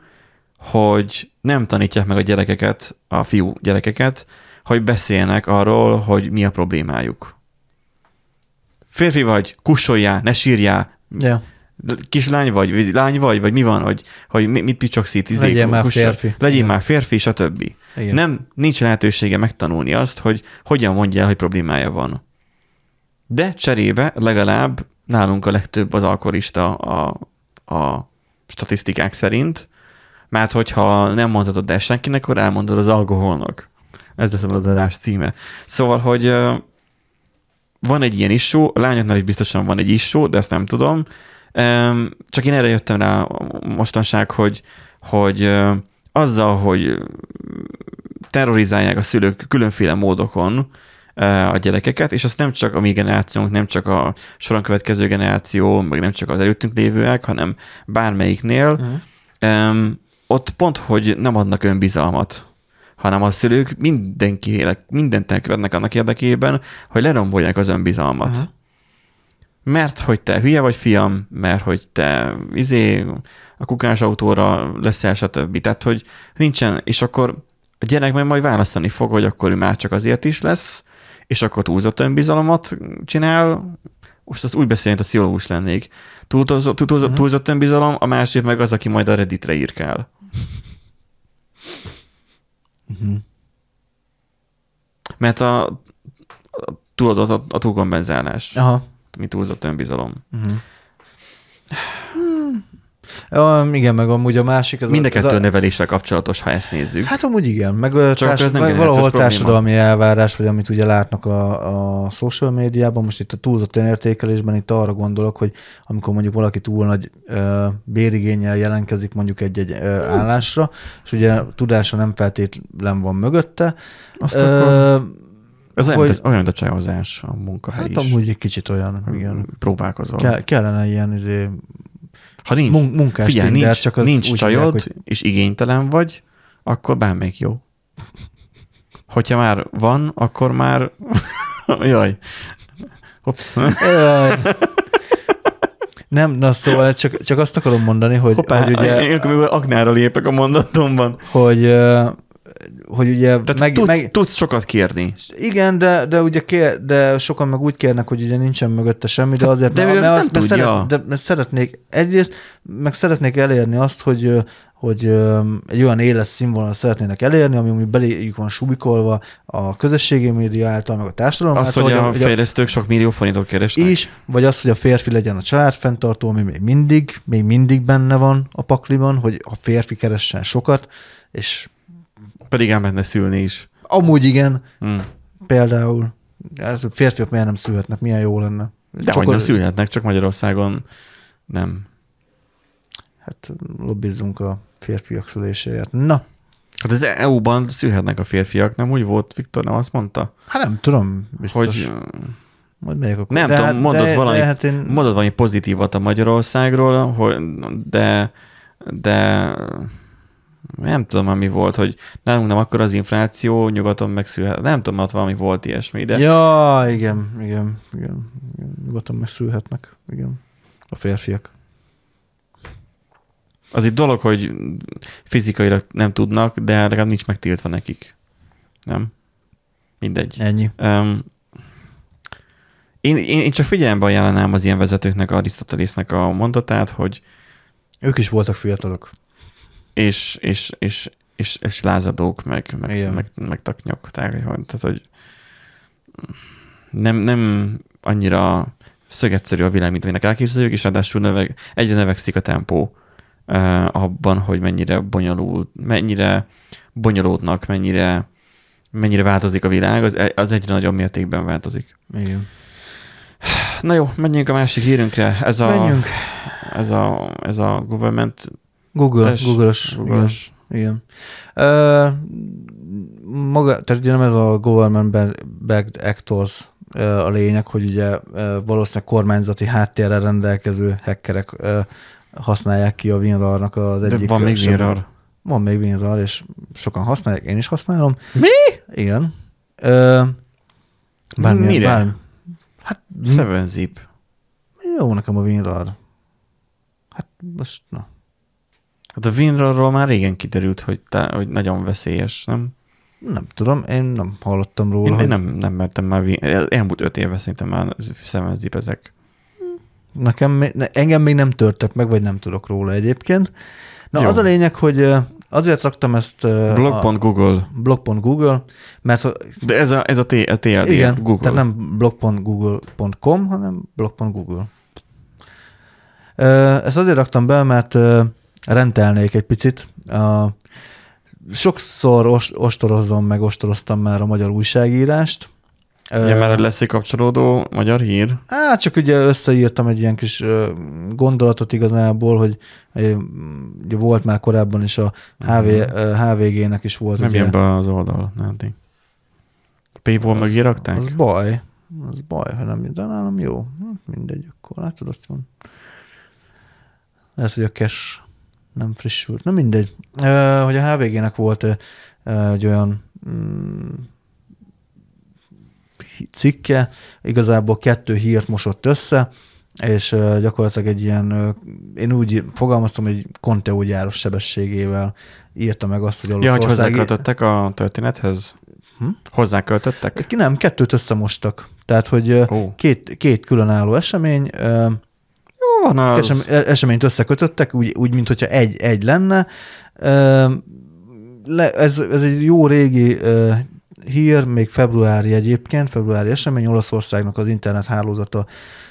hogy nem tanítják meg a gyerekeket, a fiú gyerekeket, hogy beszélnek arról, hogy mi a problémájuk. Férfi vagy, kussoljál, ne sírjál, Ja. kislány vagy, lány vagy, vagy mi van, hogy, hogy mi- mit picsokszít, izé, Legyél már kussol. férfi. Legyél Igen. már férfi, stb. Igen. Nem, nincs lehetősége megtanulni azt, hogy hogyan mondja el, hogy problémája van. De cserébe legalább nálunk a legtöbb az alkoholista a, a statisztikák szerint, mert hogyha nem mondhatod el senkinek, akkor elmondod az alkoholnak. Ez lesz az adás címe. Szóval, hogy van egy ilyen issú, a lányoknál is biztosan van egy issú, de ezt nem tudom. Csak én erre jöttem rá mostanság, hogy, hogy azzal, hogy terrorizálják a szülők különféle módokon a gyerekeket, és azt nem csak a mi generációnk, nem csak a soron következő generáció, meg nem csak az előttünk lévőek, hanem bármelyiknél, uh-huh. um, ott pont, hogy nem adnak önbizalmat, hanem a szülők mindenki, mindent elkövetnek annak érdekében, hogy lerombolják az önbizalmat. Uh-huh. Mert hogy te hülye vagy, fiam, mert hogy te izé, a kukás autóra leszel, stb. Tehát, hogy nincsen, és akkor a gyerek meg majd választani fog, hogy akkor ő már csak azért is lesz, és akkor túlzott önbizalomat csinál, most az úgy beszél, mint a pszichológus lennék. Túlzott, túlzott, uh-huh. túlzott önbizalom, a másik meg az, aki majd a Redditre írkál. Uh-huh. Mert a, a, tudod, a, a túlkompenzálás. Aha. Mi túlzott önbizalom. Uh-huh. Ja, igen, meg amúgy a másik... Ez Mind a kettő a... neveléssel kapcsolatos, ha ezt nézzük. Hát amúgy igen, meg, Csak társ, ez nem meg valahol társadalmi probléma. elvárás, vagy amit ugye látnak a, a social médiában, most itt a túlzott önértékelésben itt arra gondolok, hogy amikor mondjuk valaki túl nagy ö, bérigényel jelentkezik mondjuk egy-egy ö, állásra, és ugye tudása nem feltétlen van mögötte, Azt ö, akkor... Ez hogy, olyan, olyan, mint a csajhozás a munkahely Hát is. amúgy egy kicsit olyan, igen. Próbálkozol. Ke- kellene ilyen izé, ha nincs, mun- munkás figyelj, Tinder, nincs, csak az nincs csajod, hívják, hogy... és igénytelen vagy, akkor bármelyik jó. Hogyha már van, akkor már... Jaj. Ups. Jaj. Nem, na szóval csak, csak azt akarom mondani, hogy, Hoppá, hogy ugye... Én aknára lépek a mondatomban. Hogy hogy ugye... Tehát meg, tudsz, meg, tudsz sokat kérni. Igen, de, de ugye kér, de sokan meg úgy kérnek, hogy ugye nincsen mögötte semmi, de azért... De mert, mert, azt, mert, szeret, de, mert szeretnék, egyrészt meg szeretnék elérni azt, hogy hogy egy olyan éles színvonal szeretnének elérni, ami, ami beléjük van subikolva a közösségi média által, meg a társadalom az, által. hogy, hogy a, fejlesztők sok millió forintot keresnek. És, vagy az, hogy a férfi legyen a családfenntartó, ami még mindig, még mindig benne van a pakliban, hogy a férfi keressen sokat, és pedig elmenne szülni is. Amúgy igen. Hmm. Például. Férfiak miért nem szülhetnek, milyen jó lenne. De csak hogy nem szülhetnek, csak Magyarországon nem. Hát lobbizzunk a férfiak szüléséért. Na. Hát az EU-ban szülhetnek a férfiak, nem úgy volt, Viktor nem azt mondta? Hát nem tudom, biztos. Hogy, Majd megyek akkor. Nem de tudom, hát, mondod, de, valami, de hát én... mondod valami pozitívat a Magyarországról, hogy, de, de nem tudom, mi volt, hogy nálunk nem akkor az infláció, nyugaton megszülhet. Nem tudom, ott valami volt ilyesmi, de... Ja, igen, igen, igen. igen. Nyugaton megszülhetnek, igen. A férfiak. Az itt dolog, hogy fizikailag nem tudnak, de legalább nincs megtiltva nekik. Nem? Mindegy. Ennyi. Um, én, én, én csak figyelembe ajánlanám az ilyen vezetőknek, Arisztotelésznek a mondatát, hogy ők is voltak fiatalok és, és, és, és, és lázadók, meg, meg, meg, meg taknyok. Tehát, hogy nem, nem annyira szögetszerű a világ, mint aminek elképzeljük, és ráadásul növeg, egyre növekszik a tempó uh, abban, hogy mennyire bonyolult, mennyire bonyolódnak, mennyire, mennyire változik a világ, az, az egyre nagyobb mértékben változik. Igen. Na jó, menjünk a másik hírünkre. Ez a, Menjünk. Ez a, ez a government Google, Tess, Google-os. Google-os. Igen. Uh, maga, tehát ugye nem ez a government-backed actors uh, a lényeg, hogy ugye valószínűleg kormányzati háttérrel rendelkező hackerek használják ki a WinRAR-nak az egyik... De van még WinRAR. Van még WinRAR, és sokan használják, én is használom. Mi? Igen. Uh, bármilyen, Mire? Bármi, hát, 7-zip. Jó nekem a WinRAR. Hát most, na. Hát a WinRAR-ról már régen kiderült, hogy, te, hogy nagyon veszélyes, nem? Nem tudom, én nem hallottam róla. Én, hogy... én nem, nem mertem már, elmúlt öt éve szerintem már szemezip ezek. Nekem, engem még nem törtek meg, vagy nem tudok róla egyébként. Na Jó. az a lényeg, hogy azért raktam ezt... Blog.google. Blog.google, mert... De ez a, ez a, T, a TLD, igen, Google. tehát nem blog.google.com, hanem blog.google. Ezt azért raktam be, mert rendelnék egy picit. Sokszor ost, ostorozom, meg ostoroztam már a magyar újságírást. Ja, mert lesz egy kapcsolódó magyar hír? Hát csak ugye összeírtam egy ilyen kis gondolatot igazából, hogy ugye volt már korábban is a HV, HVG-nek is volt. Nem ugye, jön be az oldal, nem Paywall mögé Az rakták? baj. Az baj, ha nem, de nálam jó. Hm, Mindegy, akkor látod, ott van. Lehet, hogy a cache nem frissült. Na mindegy. Ö, hogy a HVG-nek volt egy olyan mm, cikke, igazából kettő hírt mosott össze, és gyakorlatilag egy ilyen, én úgy fogalmaztam, hogy Conteo gyáros sebességével írta meg azt, hogy Ja, hogy Olaszország... hozzáköltöttek a történethez? Hm? Hozzáköltöttek? Nem, kettőt összemostak. Tehát, hogy Ó. két, két különálló esemény, van az. esem, eseményt összekötöttek, úgy, úgy mint hogyha egy, egy lenne. Le, ez, ez egy jó régi hír, még februári egyébként, februári esemény, Olaszországnak az internet hálózata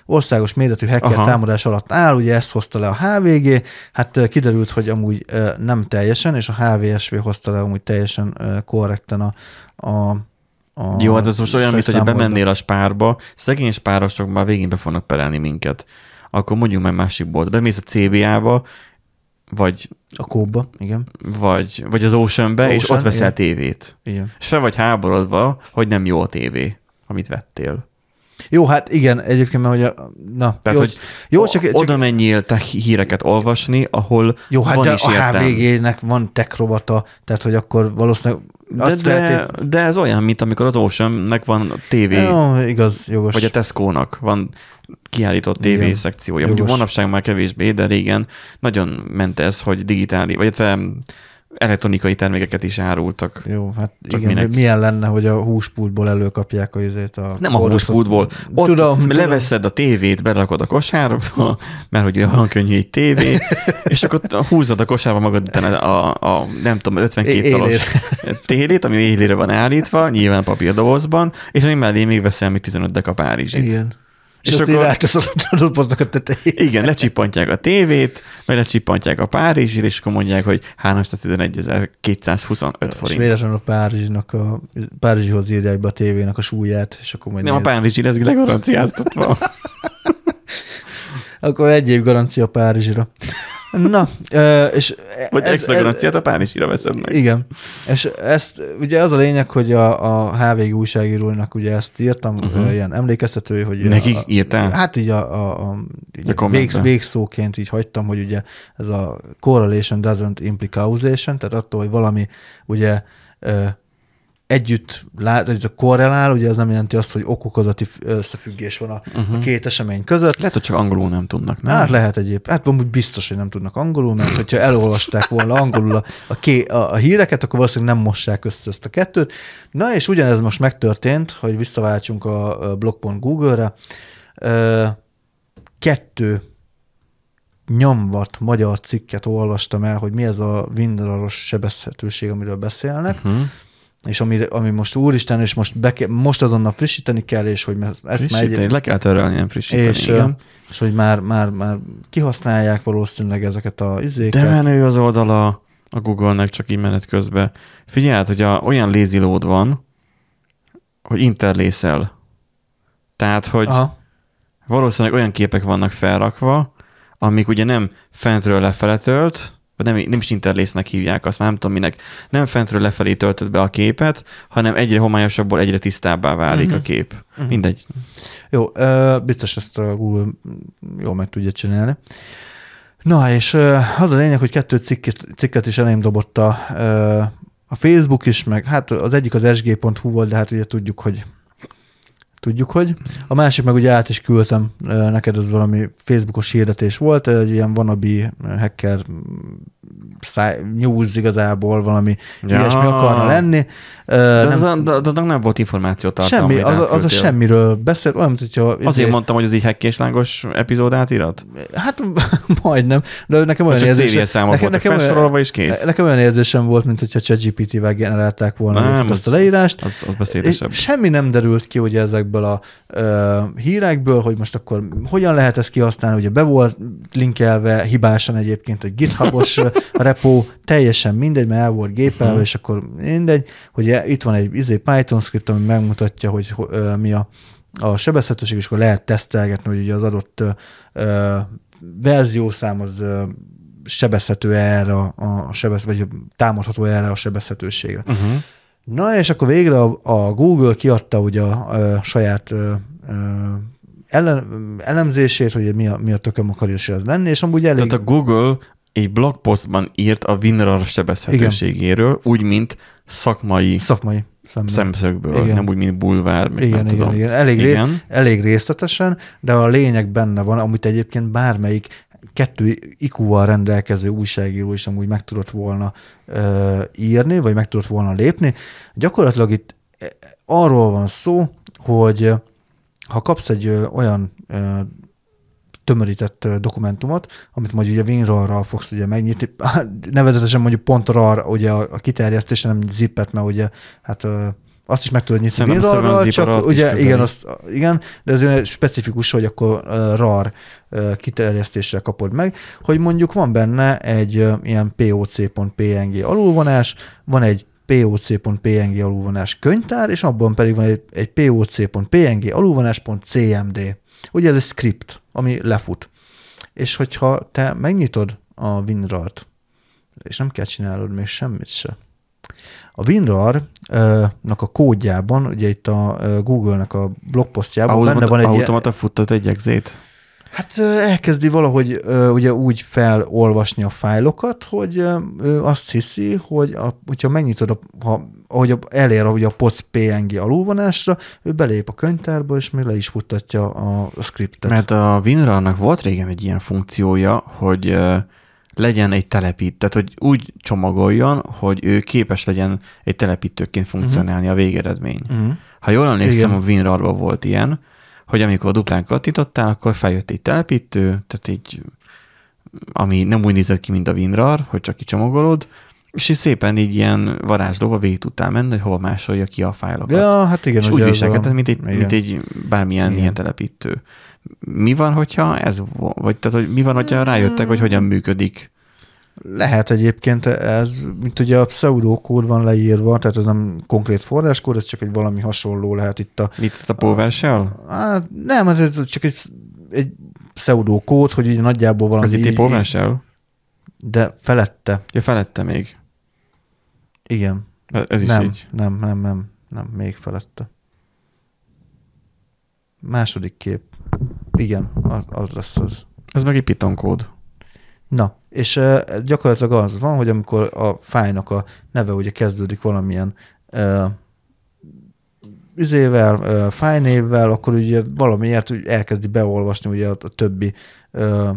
országos méretű hacker Aha. támadás alatt áll, ugye ezt hozta le a HVG, hát kiderült, hogy amúgy nem teljesen, és a HVSV hozta le amúgy teljesen korrekten a, a, a Jó, hát ez most olyan, mint hogy bemennél a spárba, szegény spárosok már végén be fognak perelni minket. Akkor mondjuk meg másik bolt. Bemész a CBA-ba, vagy, A kóba, igen. vagy, vagy az Ocean-be, és Ocean, ott veszel igen. tévét. igen. És fel vagy háborodva, hogy nem jó a tévé, amit vettél. Jó, hát igen, egyébként, mert hogy a, na, Tehát, jó, hogy jó, csak, csak oda menjél te híreket olvasni, ahol Jó, hát van de is a. HVG-nek van tech robota, tehát hogy akkor valószínűleg De, de, de ez olyan, mint amikor az Ocean-nek van tévé, Jó, igaz, jogos. vagy a Tesco-nak van kiállított TV Igen, szekciója. Mondjuk jogos. manapság már kevésbé, de régen nagyon ment ez, hogy digitális, vagy illetve elektronikai termékeket is árultak. Jó, hát Csak igen, minek? milyen lenne, hogy a húspultból előkapják a izét a... Nem a húspultból. Ott Tudom, tudom. leveszed a tévét, berakod a kosárba, mert hogy olyan könnyű egy tévé, és akkor húzod a kosárba magad után a, a, a nem tudom, 52 É- szalos télét, ami élére van állítva, nyilván papírdobozban, és ami mellé még veszel még 15 deka Párizsit. Igen. És, És és akkor- ráteszed a a tetejét. Igen, lecsippantják a tévét, vagy lecsippantják a Párizsit, és akkor mondják, hogy 311.225 És forint. véletlenül a Párizsnak a, Párizsihoz írják be a tévének a súlyát, és akkor majd Nem, a néz. Párizsi lesz legaranciáztatva. Akkor egy év garancia Párizsra. Na, és Vagy extra garanciát a Párizsira veszed meg. Igen. És ezt, ugye az a lényeg, hogy a, a HVG újságírónak ugye ezt írtam, uh-huh. ilyen emlékeztető, hogy... Nekik a, írtál? Hát így a, a, a, így A végsz, végszóként így hagytam, hogy ugye ez a correlation doesn't imply causation, tehát attól, hogy valami ugye együtt lát, ez a korrelál, ugye ez nem jelenti azt, hogy okokozati összefüggés van a, uh-huh. a két esemény között, Lehet, hogy csak angolul nem tudnak, nem? Hát lehet egyéb. Hát amúgy biztos, hogy nem tudnak angolul, mert hogyha elolvasták volna angolul a, a, ké, a, a híreket, akkor valószínűleg nem mossák össze ezt a kettőt. Na és ugyanez most megtörtént, hogy visszaváltsunk a, blog.google-re. Ö, Kettő nyomvat magyar cikket olvastam el, hogy mi ez a windraros sebezhetőség, amiről beszélnek, Uh-huh. És ami, ami most úristen, és most, be most azonnal frissíteni kell, és hogy ezt, Frissíteni, le kell törölni, nem frissíteni, és, igen. és hogy már, már, már kihasználják valószínűleg ezeket a izéket. De menő az oldala a Google-nek csak így menet közben. Figyeld, hogy a, olyan lazy load van, hogy interlészel. Tehát, hogy Aha. valószínűleg olyan képek vannak felrakva, amik ugye nem fentről lefele tölt, vagy nem, nem is interlésznek hívják azt, már nem tudom minek, nem fentről lefelé töltött be a képet, hanem egyre homályosabbból egyre tisztábbá válik uh-huh. a kép. Uh-huh. Mindegy. Jó, biztos ezt a Google jól meg tudja csinálni. Na, és az a lényeg, hogy kettő cikket, cikket is elém dobott a, a Facebook is, meg hát az egyik az sg.hu volt, de hát ugye tudjuk, hogy tudjuk, hogy. A másik meg ugye át is küldtem ö, neked, ez valami Facebookos hirdetés volt, egy ilyen wannabe hacker száj- news igazából valami Ja. ilyesmi akarna lenni. De, nem, nem, de, de, de nem volt információ tartalma. semmi, az, a- az a semmiről beszélt, olyan, mint hogyha... Azért izé- mondtam, hogy ez egy hekkéslángos epizód átirat? Hát majdnem, de nekem olyan érzésem... voltak nekem, felsorolva, és kész. nekem olyan érzésem volt, mint hogyha ChatGPT-vel generálták volna Nem, azt a az- leírást. Az, az beszédesebb. semmi nem derült ki ugye ezekből a ö, hírekből, hogy most akkor hogyan lehet ezt kihasználni, ugye be volt linkelve hibásan egyébként egy GitHubos ö, repo, teljesen mindegy, mert el volt gépelve, Mhm. és akkor mindegy, hogy e- itt van egy izé, Python script, ami megmutatja, hogy mi a, a sebezhetőség, és akkor lehet tesztelgetni, hogy ugye az adott ö, verziószám az ö, sebezhető erre a, a sebez, vagy támadható erre a sebezhetőségre. Uh-huh. Na, és akkor végre a, a Google kiadta ugye a, a saját ö, ö, ellen, elemzését, hogy mi a, mi a tököm akar is ez lenni, és amúgy elég... Tehát a Google egy blogpostban írt a WinRAR sebezhetőségéről, úgy, mint szakmai Szakmai szemben. szemszögből, Igen. nem úgy, mint bulvár, meg Igen, nem igen, tudom. igen. Elég, ré, Igen. elég részletesen, de a lényeg benne van, amit egyébként bármelyik kettő IQ-val rendelkező újságíró is amúgy meg tudott volna ö, írni, vagy meg tudott volna lépni. Gyakorlatilag itt eh, arról van szó, hogy ha kapsz egy olyan tömörített dokumentumot, amit majd ugye WinRAR-ral fogsz ugye megnyitni, nevezetesen mondjuk pont RAR, ugye a, kiterjesztése, nem zippet, mert ugye hát azt is meg tudod nyitni WinRAR-ral, csak ugye igen, azt, igen, de ez olyan specifikus, hogy akkor RAR kiterjesztéssel kapod meg, hogy mondjuk van benne egy ilyen poc.png alulvonás, van egy poc.png alulvonás könyvtár, és abban pedig van egy, egy poc.png alulvonás.cmd. Ugye ez egy script, ami lefut. És hogyha te megnyitod a WinRAR-t, és nem kell csinálnod még semmit se, a WinRAR-nak a kódjában, ugye itt a Google-nek a blogposztjában benne van egy automata futtat egy exét. Hát elkezdi valahogy ugye úgy felolvasni a fájlokat, hogy azt hiszi, hogy a, hogyha megnyitod, a, ha, ahogy a, elér ugye a POC PNG alulvonásra, ő belép a könyvtárba, és még le is futtatja a, a scriptet. Mert a WinRAR-nak volt régen egy ilyen funkciója, hogy legyen egy telepít, tehát hogy úgy csomagoljon, hogy ő képes legyen egy telepítőként funkcionálni a végeredmény. Uh-huh. Ha jól emlékszem, Igen. a WinRAR-ban volt ilyen, hogy amikor duplán kattintottál, akkor feljött egy telepítő, tehát egy, ami nem úgy nézett ki, mint a WinRAR, hogy csak kicsomagolod, és így szépen így ilyen varázslóval végig tudtál menni, hogy hova másolja ki a fájlokat. Ja, hát igen. és úgy a- viselkedett, mint egy, igen. mint egy bármilyen Igen. ilyen telepítő. Mi van, hogyha ez, vagy tehát, hogy mi van, hogyha rájöttek, hogy hogyan működik? Lehet egyébként ez, mint ugye a pseudokód van leírva, tehát ez nem konkrét forráskód, ez csak egy valami hasonló lehet itt a... Mit a PowerShell? Hát nem, hát ez csak egy, egy pseudokód, hogy ugye nagyjából valami... Az itt egy PowerShell? De felette, Ja, felette még. igen. Ez is nem, így. nem, nem, nem, nem, még felette. Második kép. Igen, az, az lesz az. Ez meg egy Python kód. Na, és gyakorlatilag az van, hogy amikor a fájnak a neve ugye kezdődik valamilyen izével, uh, fájnévvel, akkor ugye valamiért úgy elkezdi beolvasni ugye a, többi uh,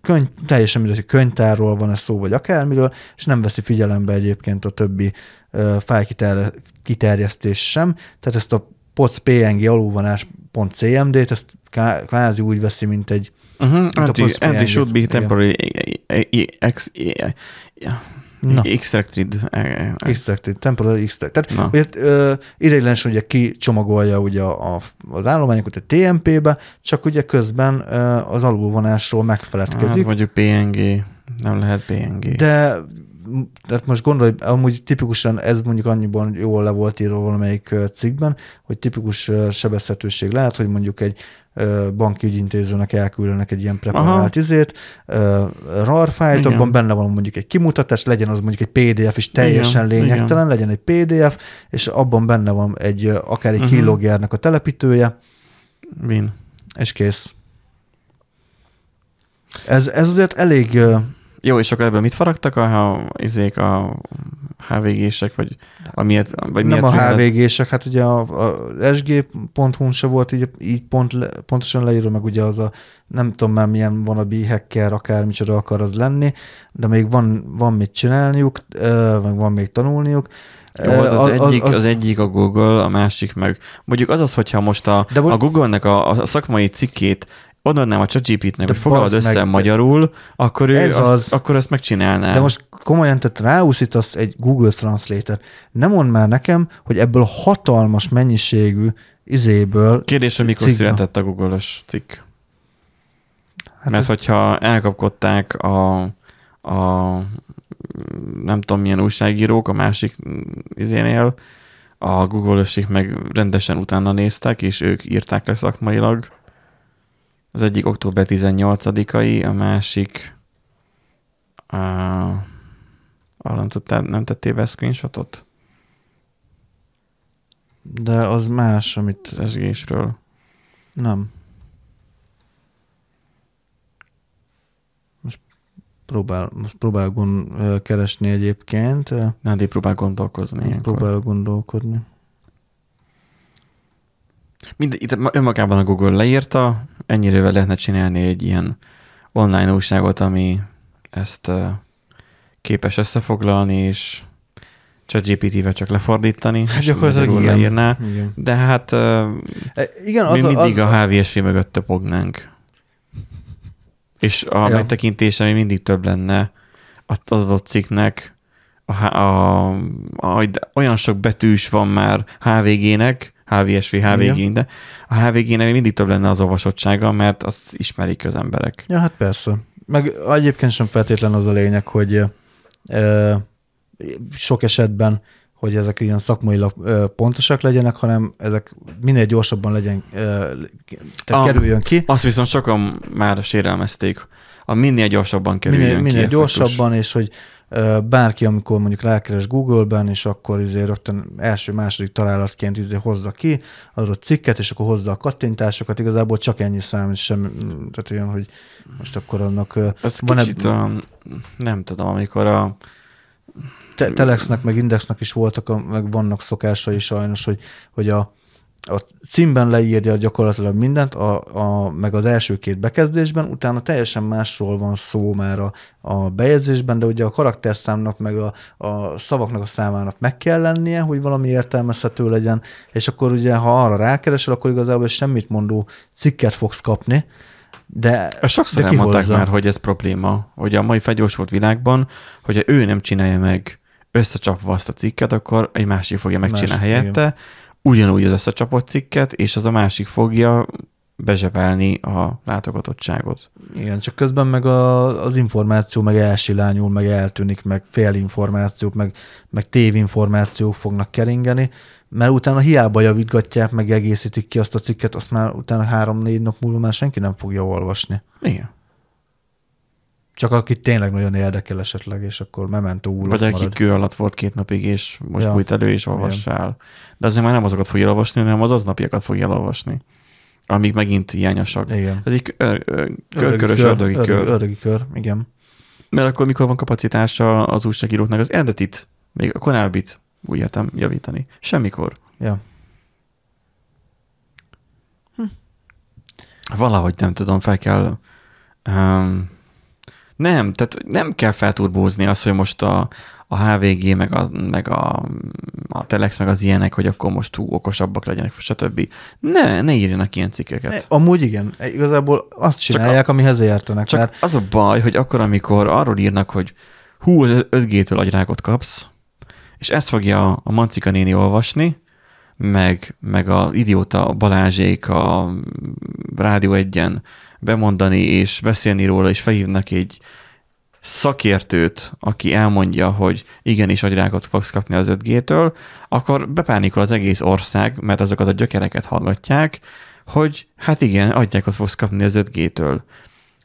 könyv, teljesen mindegy, hogy könyvtárról van ez szó, vagy akármiről, és nem veszi figyelembe egyébként a többi uh, fájl kiterjesztés sem. Tehát ezt a poc png alulvonás.cmd-t, ezt ká- kvázi úgy veszi, mint egy Uh-huh. a Anti, anti should be temporary ex, Na. extracted. Extracted, temporary extract. Tehát ugye, ö, ideiglenesen ugye kicsomagolja ugye a, a, az állományokat egy TMP-be, csak ugye közben ö, az alulvonásról Hát megfeledkezik. mondjuk PNG. Nem lehet PNG. de tehát most gondolj, amúgy tipikusan ez mondjuk annyiban jól le volt írva valamelyik cikkben, hogy tipikus sebezhetőség lehet, hogy mondjuk egy banki ügyintézőnek elküldenek egy ilyen preparált izét, RAR Igen. abban benne van mondjuk egy kimutatás, legyen az mondjuk egy PDF is teljesen Igen, lényegtelen, legyen egy PDF, és abban benne van egy akár egy Mhm. uh-huh. keyloggernek a telepítője, Win. és kész. Ez, ez azért elég Jó, és akkor ebből mit faragtak a, izék, a HVG-sek, vagy amiért, vagy nem a HVG-sek, hát ugye a, a sg.hu-n se volt így, így pont le, pontosan leírva, meg ugye az a nem tudom már milyen wannabe hacker, akármicsoda akar az lenni, de még van, van mit csinálniuk, meg van még tanulniuk. Jó, az, az, Ö, egyik, az, az egyik a Google, a másik meg. Mondjuk az az, hogyha most a, De a Google-nek a, a szakmai cikkét odaadnám a ChatGPT-nek, hogy foglalod bazd össze meg, magyarul, akkor ő ez azt, az. akkor ezt megcsinálná. De most komolyan, tehát ráúszítasz egy Google Translator. Nem mond már nekem, hogy ebből a hatalmas mennyiségű izéből... Kérdés, hogy mikor cikkből- született a Google-os cikk. Hát Mert ez- hogyha elkapkodták a, a nem tudom milyen újságírók a másik izénél, a google meg rendesen utána néztek, és ők írták le szakmailag. Az egyik október 18-ai, a másik a, arra nem, tudtál, nem tettél be screenshotot? De az más, amit... Az esgésről. Nem. Most próbál, most próbál gond, keresni egyébként. ö, Nádi próbál gondolkozni ilyenkor. Próbál gondolkodni. Mind, itt önmagában a Google leírta, ennyire lehetne csinálni egy ilyen online újságot, ami ezt képes összefoglalni, és ChatGPT-vel csak lefordítani, Hát és gyakorlatilag igen. leírná. Igen, De hát E, igen mi az, mindig az, a HVSV mögött töpognánk. És a Ja. megtekintése még mindig több lenne az adott cikknek. A, a, a, olyan sok betűs van már HVG-nek, HVSV, HVG, Igen. de a HVG-nek mindig több lenne az olvasottsága, mert azt ismerik az emberek. Ja, hát persze. Meg egyébként sem feltétlen az a lényeg, hogy ö, sok esetben, hogy ezek ilyen szakmailag pontosak legyenek, hanem ezek minél gyorsabban legyen, tehát Ah. kerüljön ki. Azt viszont sokan már sérelmezték. A minél gyorsabban kerüljön Minél, ki minél effektus. gyorsabban, és hogy bárki, amikor mondjuk rákeres Google-ben, és akkor izé rögtön első-második találatként izé hozza ki az a cikket, és akkor hozza a kattintásokat, igazából csak ennyi számít, sem, tehát olyan, hogy most akkor annak Ez van kicsit olyan, nem tudom, amikor a te- Telexnek, meg Indexnek is voltak, a, meg vannak szokásai sajnos, hogy, hogy a, a címben leírja gyakorlatilag mindent, a, a, meg az első két bekezdésben, utána teljesen másról van szó már a, a bejegyzésben, de ugye a karakterszámnak, meg a, a szavaknak a számának meg kell lennie, hogy valami értelmezhető legyen, és akkor ugye, ha arra rákeresel, akkor igazából semmit mondó cikket fogsz kapni, de, Ezt sokszor de elmondták kihozza. már, hogy ez probléma, hogy a mai felgyorsult világban, hogyha ő nem csinálja meg összecsapva azt a cikket, akkor egy másik fogja megcsinálni helyette, ugyanúgy az összecsapott cikket, és az a másik fogja bezsebelni a látogatottságot. Igen, csak közben meg a, az információ meg elsilányul, meg eltűnik, meg félinformációk, meg, meg tévinformációk fognak keringeni, mert utána hiába javítgatják, meg egészítik ki azt a cikket, azt már utána három-négy nap múlva már senki nem fogja olvasni. Igen. Csak akit tényleg nagyon érdekel esetleg, és akkor memento úr Vagy aki marad. kő alatt volt két napig, és most Ja. bújt elő, és olvassál. De azért már nem azokat fogja olvasni, hanem az aznapiakat fogja olvasni. Amik megint hiányosak. Igen. Ez egy körkörös ördögi kör. Ördögi, kör, igen. Mert akkor, mikor van kapacitása az újságíróknak az eredetit, még a korábbit úgy értem javítani. Semmikor. Ja. Valahogy nem tudom, fel kell... Um, nem, tehát nem kell felturbózni azt, hogy most a, a HVG, meg a, meg a, a Telex, meg az ilyenek, hogy akkor most túl okosabbak legyenek, stb. Ne, ne írjanak ilyen cikkeket. E, Amúgy igen, igazából azt csinálják, amihez értenek. Csak mert az a baj, hogy akkor, amikor arról írnak, hogy hú, az 5G-től agyrákot kapsz, és ezt fogja a Mancika néni olvasni, meg, meg a idióta Balázsék a Rádió egyen bemondani és beszélni róla, és felhívnak egy szakértőt, aki elmondja, hogy igenis agyrákot fogsz kapni az 5G-től, akkor bepánikol az egész ország, mert azokat a gyökereket hallgatják, hogy hát igen, agyrákot fogsz kapni az 5G-től.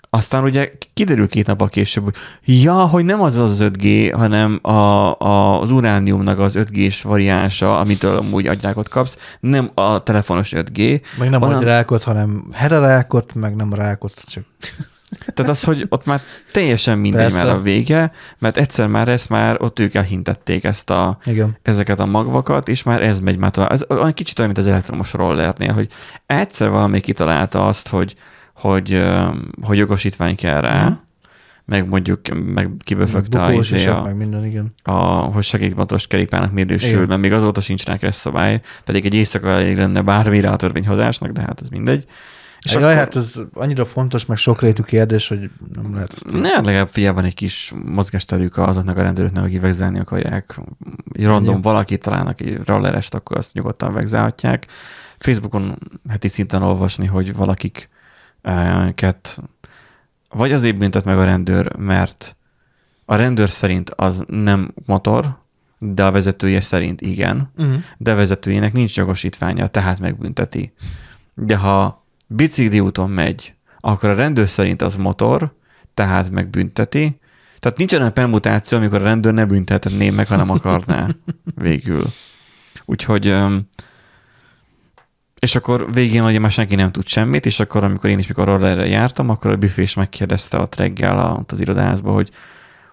Aztán ugye kiderül két nap később, hogy ja, hogy nem az az 5G, hanem a, a, az urániumnak az 5G-s variánsa, amitől amúgy agyrákot kapsz, nem a telefonos 5G. meg nem Onnan- Onnan... rákot, hanem herarákot, meg nem rákot, csak Tehát az, hogy ott már teljesen mindegy Persze. már a vége, mert egyszer már ezt már ott ők elhintették ezt a, igen. ezeket a magvakat, és már ez megy már tovább. Ez olyan kicsit olyan, mint az elektromos rollernél, hogy egyszer valami kitalálta azt, hogy, hogy, hogy jogosítvány kell rá, Mhm. meg mondjuk meg kiböfögte a, izé a, meg minden, igen. a, hogy segédmotoros kerékpának mérősül, mert még azóta sincs rá szabály, pedig egy éjszaka elég lenne bármire a törvényhozásnak, de hát ez mindegy. És Jaj, hát ez annyira fontos, meg sokrétű kérdés, hogy nem lehet ezt. Ne, legalább figyelj, van egy kis mozgásterük azoknak a rendőröknek, akik vegzelni akarják. Random Ennyi. valaki találnak egy rollerest, akkor azt nyugodtan vegzelhatják. Facebookon heti szinten olvasni, hogy valakiket vagy azért büntet meg a rendőr, mert a rendőr szerint az nem motor, de a vezetője szerint igen, Uh-huh. de a vezetőjének nincs jogosítványa, tehát megbünteti. De ha bicikli úton megy, akkor a rendőr szerint az motor, tehát megbünteti. Tehát nincs olyan permutáció, amikor a rendőr ne büntetné meg, ha nem akarná végül. Úgyhogy és akkor végén ugye már senki nem tud semmit, és akkor amikor én is mikor erre jártam, akkor a büfé is megkérdezte ott reggel a, ott az irodázba, hogy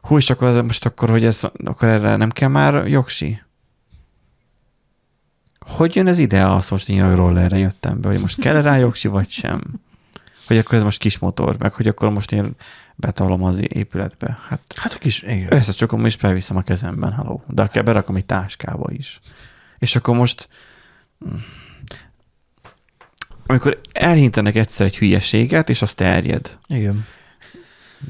hú, és akkor most akkor, hogy ez, akkor erre nem kell már jogsi? Hogy jön ez ide az most én rollerre jöttem be, hogy most kell rá jogsi, vagy sem? Hogy akkor ez most kis motor, meg hogy akkor most én betalom az épületbe. Hát, Hát a kis, igen. összecsokom és felviszem a kezemben, haló. De akár berakom egy táskába is. És akkor most amikor elhintenek egyszer egy hülyeséget, és az terjed. Igen.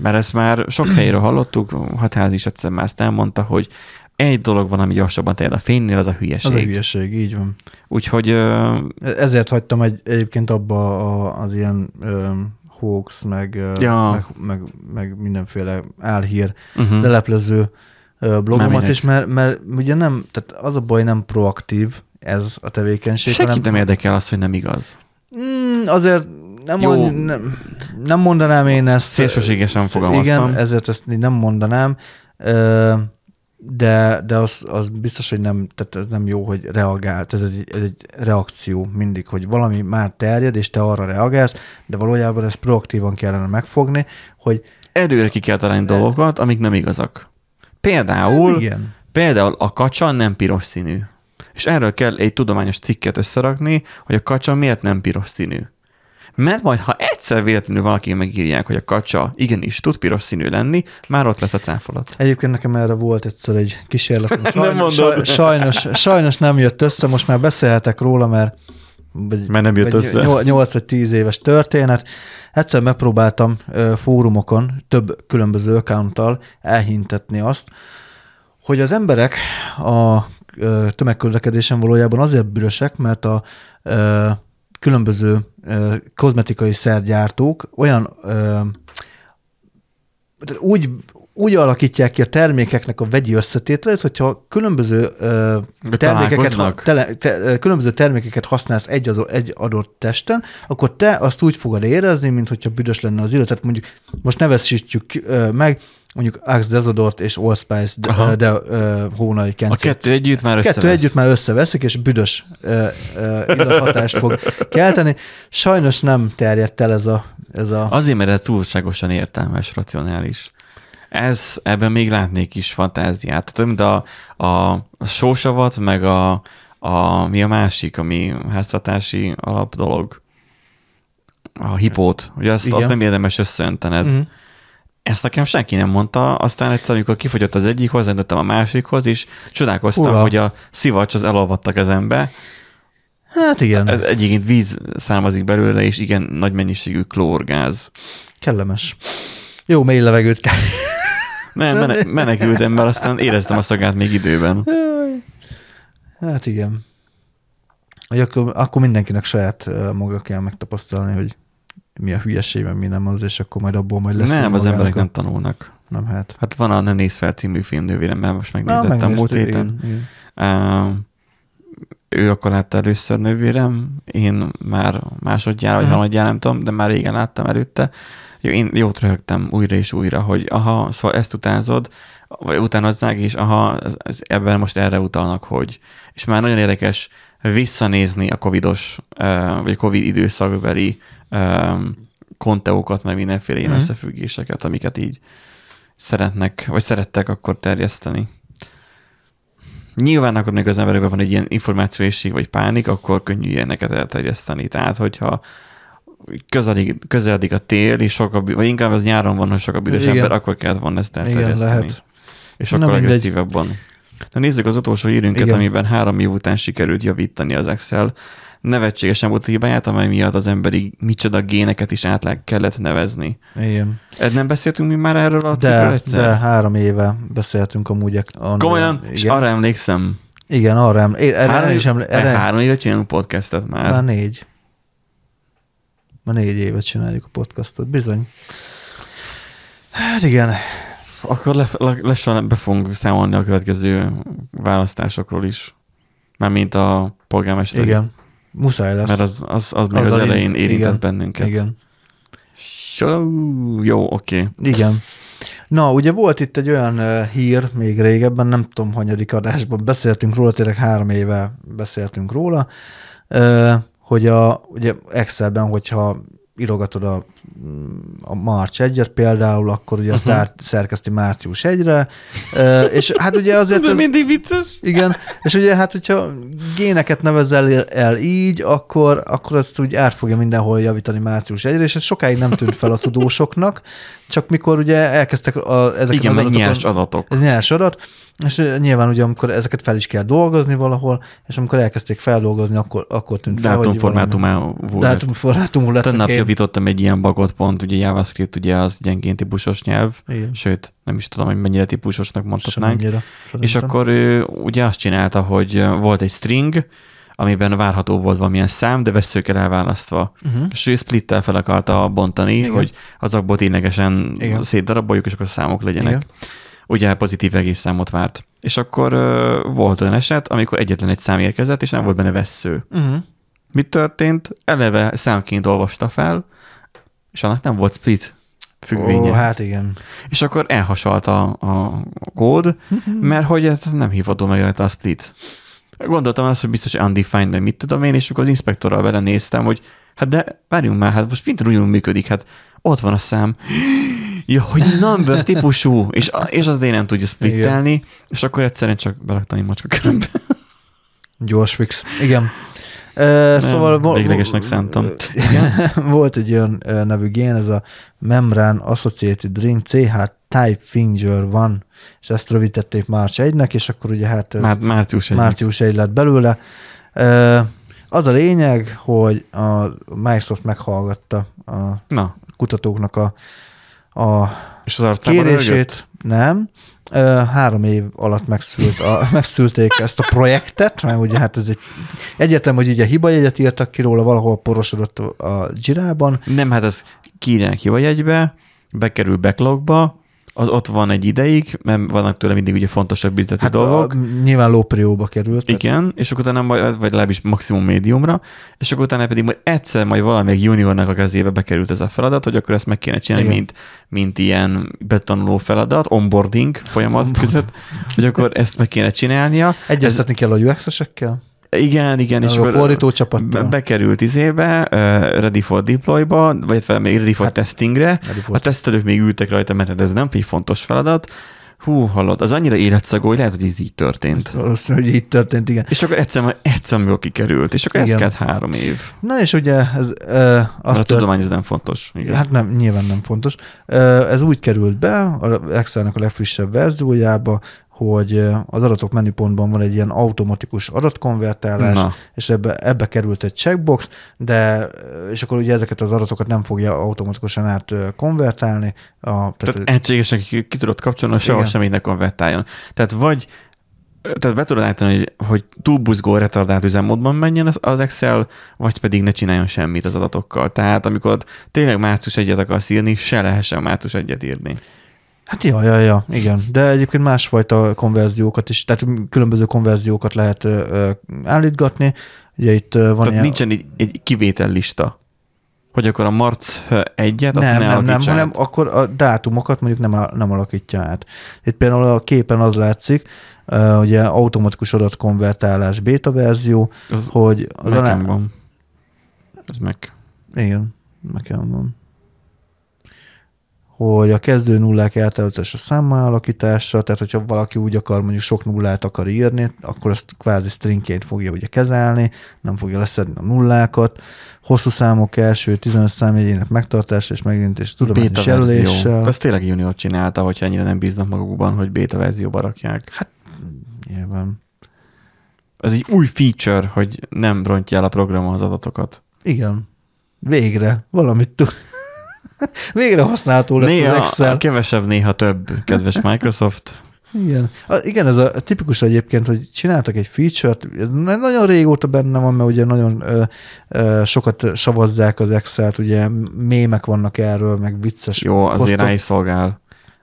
Mert ezt már sok helyről hallottuk, Hatház is egyszer már ezt elmondta, hogy egy dolog van, ami gyorsabban terjed a fénynél, az a hülyeség. Az a hülyeség, így van. Úgyhogy ö, Ezért hagytam egy, egyébként abba a, az ilyen ö, hoax, meg, Ja. meg, meg, meg mindenféle álhír uh-huh. leleplező blogomat is, mert, mert ugye nem, tehát az a baj nem proaktív ez a tevékenység, senkit nem érdekel az, hogy nem igaz. Mm, azért nem, Jó. mond, nem, nem mondanám én ezt. Szélsőségesen Sz- fogalmaztam. Igen, ezért ezt nem mondanám, Ö, de, de az, az biztos, hogy nem, tehát ez nem jó, hogy reagált. Ez egy, ez egy reakció mindig, hogy valami már terjed, és te arra reagálsz, de valójában ezt proaktívan kellene megfogni, hogy Előre ki kell találni dolgokat, amik nem igazak. Például, igen, például a kacsa nem piros színű. És erről kell egy tudományos cikket összerakni, hogy a kacsa miért nem piros színű. Mert majd, ha egyszer véletlenül valaki megírják, hogy a kacsa igenis tud piros színű lenni, már ott lesz a cáfolat. Egyébként nekem erre volt egyszer egy kísérlet. Nem Sajnos, mondod. sajnos, sajnos nem jött össze, most már beszélhetek róla, mert vagy, Mert nem jött vagy össze. 8 vagy 10 éves történet. Egyszer megpróbáltam fórumokon több különböző accounttal elhintetni azt, hogy az emberek a tömegközlekedésen valójában azért bűrösek, mert a különböző kozmetikai szergyártók olyan úgy, úgy alakítják ki a termékeknek a vegyi összetételét, hogyha különböző ö, termékeket, találkoznak? tele, te, különböző termékeket használsz egy, az, egy adott testen, akkor te azt úgy fogod érezni, mint hogyha büdös lenne az illat. Tehát mondjuk most nevesítjük ö, meg, mondjuk Axe Desodort és Allspice de, de ö, hónai A kencét. kettő együtt már összevesz. Kettő együtt már összeveszik, és büdös ö, ö, illathatást fog kelteni. Sajnos nem terjedt el ez a, ez a Azért, mert ez túlságosan értelmes, racionális. Ez, ebben még látnék is fantáziát. Tehát, mint a, a, a sósavat, meg a, a, mi a másik, ami háztartási alap dolog? A hipót. Ugye azt, Igen. azt nem érdemes összeöntened. Mhm. Ezt nekem senki nem mondta, aztán egyszer, amikor kifogyott az egyik, hozzájöttem a másikhoz, és csodálkoztam, Ura. hogy a szivacs az elolvadt a kezembe. Hát igen, Ez egyébként víz származik belőle, és igen nagy mennyiségű klórgáz. kellemes. Jó mély levegőt kell. Nem, mene- menekültem, mert aztán éreztem a szagát még időben. Hát igen. Hogy akkor, akkor mindenkinek saját maga kell megtapasztalni, hogy mi a hülyeség, meg mi nem az, és akkor majd abból majd lesz. nem, az emberek a- nem tanulnak. Nem, hát. Hát van a Ne néz fel című filmnővérem, mert most Na, megnézettem múlt megnéztük, héten. Uh, ő akkor látta először nővérem, én már másodjára, vagy harmadjára, nem tudom, de már régen láttam előtte. Jó, én jót röhögtem újra és újra, hogy aha, szóval ezt utánzod, vagy utánozzák, és aha, ez, ez, ebben most erre utalnak, hogy. És már nagyon érdekes visszanézni a covidos, uh, vagy covid időszakbeli konteókat, meg mindenféle ilyen Mhm. összefüggéseket, amiket így szeretnek, vagy szerettek akkor terjeszteni. Nyilván akkor még az emberekben van egy ilyen információészség vagy pánik, akkor könnyű ilyeneket elterjeszteni. Tehát, hogyha közeledik, közeledik a tél, és sok a, bű- vagy inkább az nyáron van, hogy sok a büdös Igen. ember, akkor kellett volna ezt Igen, elterjeszteni. lehet. És akkor mindegy. agresszívabban. Na nézzük az utolsó hírünket, Igen. amiben három év után sikerült javítani az Excel nevetségesen volt hibáját, amely miatt az emberi micsoda géneket is át le- kellett nevezni. Igen. Ed nem beszéltünk mi már erről a De, egyszer? de három éve beszéltünk amúgy. Annól, Komolyan? És arra emlékszem. igen arra eml- é- erre, három, erre is eml- éve, erre, három éve csinálunk podcastet már. Már négy. Már négy évet csináljuk a podcastot, bizony. Hát igen, Akkor le, le, be fogunk számolni a következő választásokról is. Mármint a polgármesteri. igen. Muszáj lesz. Mert az, az, az még az, Azzal elején én- érintett igen, bennünket. Igen. Jó, jó oké. Okay. Igen. Na, ugye volt itt egy olyan uh, hír még régebben, nem tudom, hanyadik adásban beszéltünk róla, tényleg három éve beszéltünk róla, uh, hogy a, ugye Excelben, hogyha írogatod a, a March 1 például, akkor ugye azt Mhm. uh-huh. szerkeszti március 1-re, Ö, és hát ugye azért Ez ez, mindig vicces. igen, és ugye hát, hogyha géneket nevezel el így, akkor, akkor azt úgy át fogja mindenhol javítani március 1 és ez sokáig nem tűnt fel a tudósoknak, csak mikor ugye elkezdtek a, ezeket Igen, az meg adatokon- nyers adatok. nyers adat, és nyilván ugye amikor ezeket fel is kell dolgozni valahol, és amikor elkezdték feldolgozni, akkor, akkor tűnt fel, hogy Dátumformátumá valami- volt. Dátumformátumú lett. Tegnap javítottam egy ilyen bagot pont, ugye JavaScript ugye az gyengén típusos nyelv, Igen. sőt, nem is tudom, hogy mennyire típusosnak mondhatnánk. Semennyire, És akkor ő ugye azt csinálta, hogy volt egy string, amiben várható volt valamilyen szám, de veszőkkel elválasztva. Uh-huh. És ő splittel fel akarta bontani. Igen. hogy azokból ténylegesen Igen. szétdaraboljuk, és akkor számok legyenek. Igen. Ugye pozitív egész számot várt. És akkor ö, volt olyan eset, amikor egyetlen egy szám érkezett, és nem volt benne vesző. Uh-huh. Mi történt? Eleve számként olvasta fel, és annak nem volt split függvénye. Ó, hát igen. És akkor elhasalta a kód, mert hogy ez nem hívható meg a split. Gondoltam azt, hogy biztos undefined, vagy mit tudom én, és akkor az inspektorral vele néztem, hogy hát de várjunk már, hát most minden ugyanúgy működik, hát ott van a szám. Ja, hogy number típusú, és, és az én nem tudja splittelni, és akkor egyszerűen csak belaktani macska körömbe. Gyors fix. Igen. Uh, szóval vo- véglegesnek szántam. Igen. volt egy olyan nevű gén, ez a Membrane Associated Ring CH Type Finger van, és ezt rövidítették March 1-nek, és akkor ugye hát ez Már március egy. március 1 lett belőle. Ö, Az a lényeg, hogy a Microsoft meghallgatta a Na, kutatóknak a, a és az arcában rögött? kérését, nem. Három év alatt megszült a, megszülték ezt a projektet, mert ugye hát ez egy egyértelmű, hogy ugye hibajegyet írtak ki róla, valahol porosodott a girában. Nem, hát ez kiírják ki vagy egybe, bekerül backlogba, az ott van egy ideig, mert vannak tőle mindig ugye fontosabb üzleti Hát dolgok. a, nyilván lóprióba került. tehát- Igen, és akkor utána majd, vagy legalábbis maximum médiumra, és akkor utána pedig majd egyszer majd valamelyik juniornak a kezébe bekerült ez a feladat, hogy akkor ezt meg kéne csinálni, Igen. mint, mint ilyen betanuló feladat, onboarding folyamat között, hogy akkor ezt meg kéne csinálnia. Egyeztetni kell a UX-esekkel, Igen, igen, és a fordító csapattal. bekerült izébe, uh, ready for deployba, vagy fel még ready for Hát, testingre, ready for a tesztelők még ültek rajta, mert ez nem egy fontos feladat. Hú, hallod, az annyira életszagú, hogy lehet, hogy ez így történt. Valószínű, hogy így történt, igen. És akkor egyszer, egyszer, amikor kikerült, és akkor ez Igen. kellett három év. Na és ugye ez ö, Azt a tudomány ez nem fontos. Igen. Hát nem, nyilván nem fontos. Ö, Ez úgy került be a Excelnek a legfrissebb verziójába, hogy az adatok menüpontban van egy ilyen automatikus adatkonvertálás, Na, és ebbe, ebbe került egy checkbox, de és akkor ugye ezeket az adatokat nem fogja automatikusan át konvertálni. A, tehát, tehát egységesen ki, ki tudod kapcsolni, hogy sehol semmit ne konvertáljon. Tehát vagy tehát be tudod állítani, hogy, hogy túlbuzgó, retardált üzemmódban menjen az, az Excel, vagy pedig ne csináljon semmit az adatokkal. Tehát amikor tényleg március egyet akarsz írni, se lehessen március egyet írni. Hát ja, ja, ja, igen. De egyébként másfajta konverziókat is, tehát különböző konverziókat lehet ö, állítgatni. Ugye itt van Tehát ilyen... nincsen egy, egy kivétellista, hogy akkor a marc egyet, azt nem, ne nem, nem, alakíts hanem át. akkor a dátumokat mondjuk nem, nem alakítja át. Itt például a képen az látszik, uh, ugye automatikus adatkonvertálás beta verzió, Az, hogy az alá... van. Ez meg. Igen, nekem van. Hogy a kezdő nullák eltöltése számmal alakítása, tehát hogyha valaki úgy akar, mondjuk sok nullát akar írni, akkor azt kvázi stringként fogja ugye kezelni, nem fogja leszedni a nullákat. Hosszú számok első 15 számjegyének megtartása és megjelentés tudományos jelöléssel. Ezt tényleg junior csinálta, hogyha ennyire nem bíznak magukban, hogy beta verzióba rakják. Nyilván. Ez egy új feature, hogy nem rontja el a program az adatokat. Igen. Végre. Valamit tud. Végre használható lesz az Néha Excel. kevesebb, néha több, kedves Microsoft. Igen. A, igen, ez a tipikus egyébként, hogy csináltak egy feature-t, ez na- nagyon régóta benne van, mert ugye nagyon ö, ö, sokat savazzák az Excel-t, ugye mémek vannak erről, meg vicces Jó, azért posztok. rá is szolgál.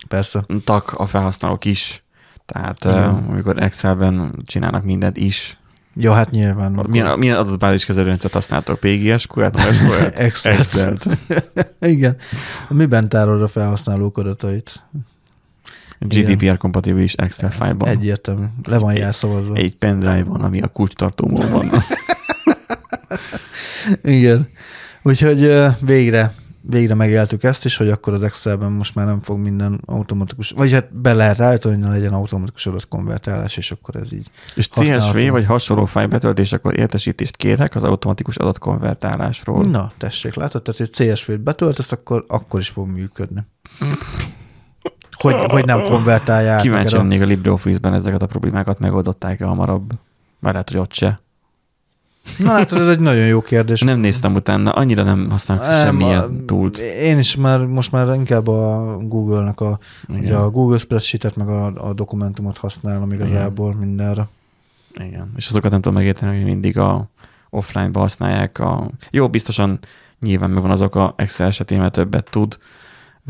Persze. Tak a felhasználók is. Tehát Igen. amikor Excelben csinálnak mindent is. Ja, hát nyilván. Milyen, milyen adatbázis kezelőrendszert használtok? PGS-QL-t? Excel. Excel-t. Igen. Miben tárolod a felhasználók adatait? GDPR kompatibilis Excel fájlban. Igen. Úgyhogy végre, végre megéltük ezt is, hogy akkor az Excelben most már nem fog minden automatikus, vagy hát be lehet állítani, hogy ne legyen automatikus adatkonvertálás, és akkor ez így. És. CSV vagy hasonló fájl betöltésekor értesítést kérek az automatikus adatkonvertálásról. Na, tessék, látod, tehát hogy CSV-t betöltesz, akkor, akkor is fog működni. Hogy, hogy nem konvertálják. Kíváncsi lennék a LibreOffice-ben ezeket a problémákat megoldották-e hamarabb. Már lehet, hogy ott se. Na látod, ez egy nagyon jó kérdés. Nem néztem utána, annyira nem használok Nem, semmilyen túlt. Én is már most már inkább a Google-nak a, ugye Igen. a Google Spreadsheet-et meg a, a dokumentumot használom igazából mindenre. Igen. És azokat nem tudom megérteni, hogy mindig a offline-ba használják. A... Jó, biztosan nyilván megvan azok a Excel esetén, mert többet tud.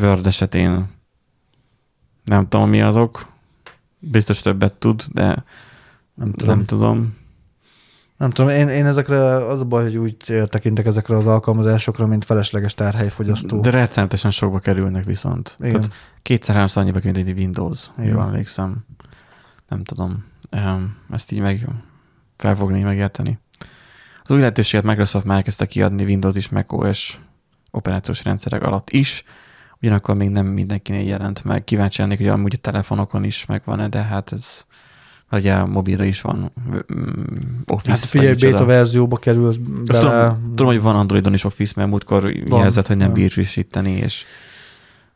Word esetén nem tudom, mi azok. Biztos többet tud, de Nem tudom. Nem tudom. Nem tudom, én, én ezekre az a baj, hogy úgy tekintek ezekre az alkalmazásokra, mint felesleges tárhelyfogyasztó. De rettenetesen sokba kerülnek viszont. Igen. Tehát kétszer-háromszor annyiba került egy Windows. Igen. Jól emlékszem. Nem tudom. Ezt így meg felfogni, megérteni. Az új lehetőséget Microsoft már elkezdte kiadni Windows és macOS operációs rendszerek alatt is, ugyanakkor még nem mindenkinél jelent meg. Kíváncsi lennék, hogy amúgy a telefonokon is megvan-e, de hát ez ugye mobilra is van Office. Hát figyelj, beta verzióba került Azt bele. tudom, tudom, hogy van Androidon is Office, mert múltkor Van, jelzett, hogy nem van. bír frissíteni, és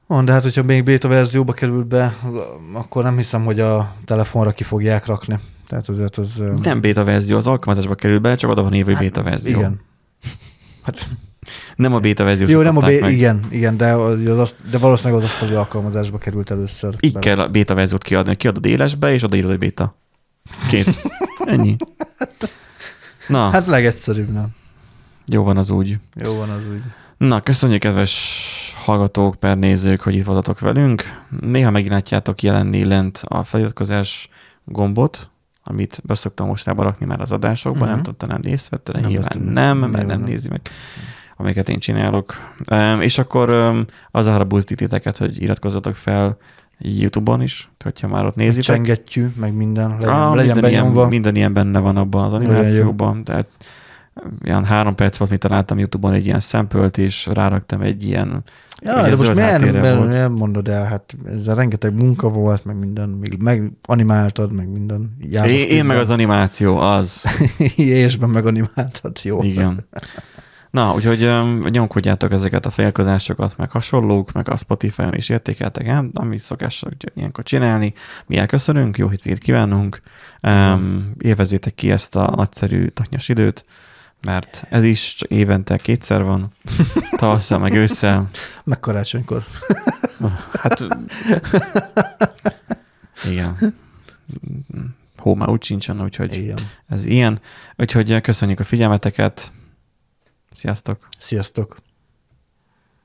Van, de hát hogyha még beta verzióba került be, akkor nem hiszem, hogy a telefonra ki fogják rakni. Tehát azért az... nem beta verzió, az alkalmazásba kerül be, csak oda van írva, hogy beta verzió. Igen. Hát, Nem a beta verzió. jó, nem a bé- igen, igen, de, az, azt, de valószínűleg az asztali alkalmazásba került először. Így bele. kell a beta verziót kiadni, hogy kiadod élesbe, és odaírod, hogy beta. Kész. Ennyi. Na, hát, legegyszerűbb, nem. jó van az úgy. Jó van az úgy. Na, köszönjük, kedves hallgatók, per nézők, hogy itt voltatok velünk. Néha megint látjátok jelenni lent a feliratkozás gombot, amit beszoktam mostában rakni már az adásokban, Mhm. nem tudom, talán részt vette, Nem nyilván vettem. nem, mert Nyilván nem nem. nézi meg, amiket én csinálok. Um, és akkor um, az arra buzdít titeket, hogy iratkozzatok fel YouTube-on is, hogyha már ott nézitek. Csengettyű, meg minden legyen, Ah, legyen minden, ilyen, minden ilyen benne van abban az animációban, tehát ilyen három perc volt, mit találtam YouTube-on egy ilyen szempölt, és ráraktam egy ilyen Ja, egy de most miért nem, mondod el, hát ezzel rengeteg munka volt, meg minden, még meg animáltad, meg minden. Én, én meg az animáció, az. és meg animáltad, jó. Igen. Na, úgyhogy um, nyomkodjátok ezeket a félkozásokat, meg hasonlók, meg a Spotify-on is értékeltek el, amit szokás ilyenkor csinálni. Mi elköszönünk, jó hétvégét kívánunk, um, élvezzétek ki ezt a nagyszerű taknyos időt, mert ez is csak évente kétszer van, tavasszal meg ősszel. Meg karácsonykor. Hát igen. Hó már úgy sincsen, úgyhogy Igen. ez ilyen. Úgyhogy köszönjük a figyelmeteket. Sziasztok! Sziasztok!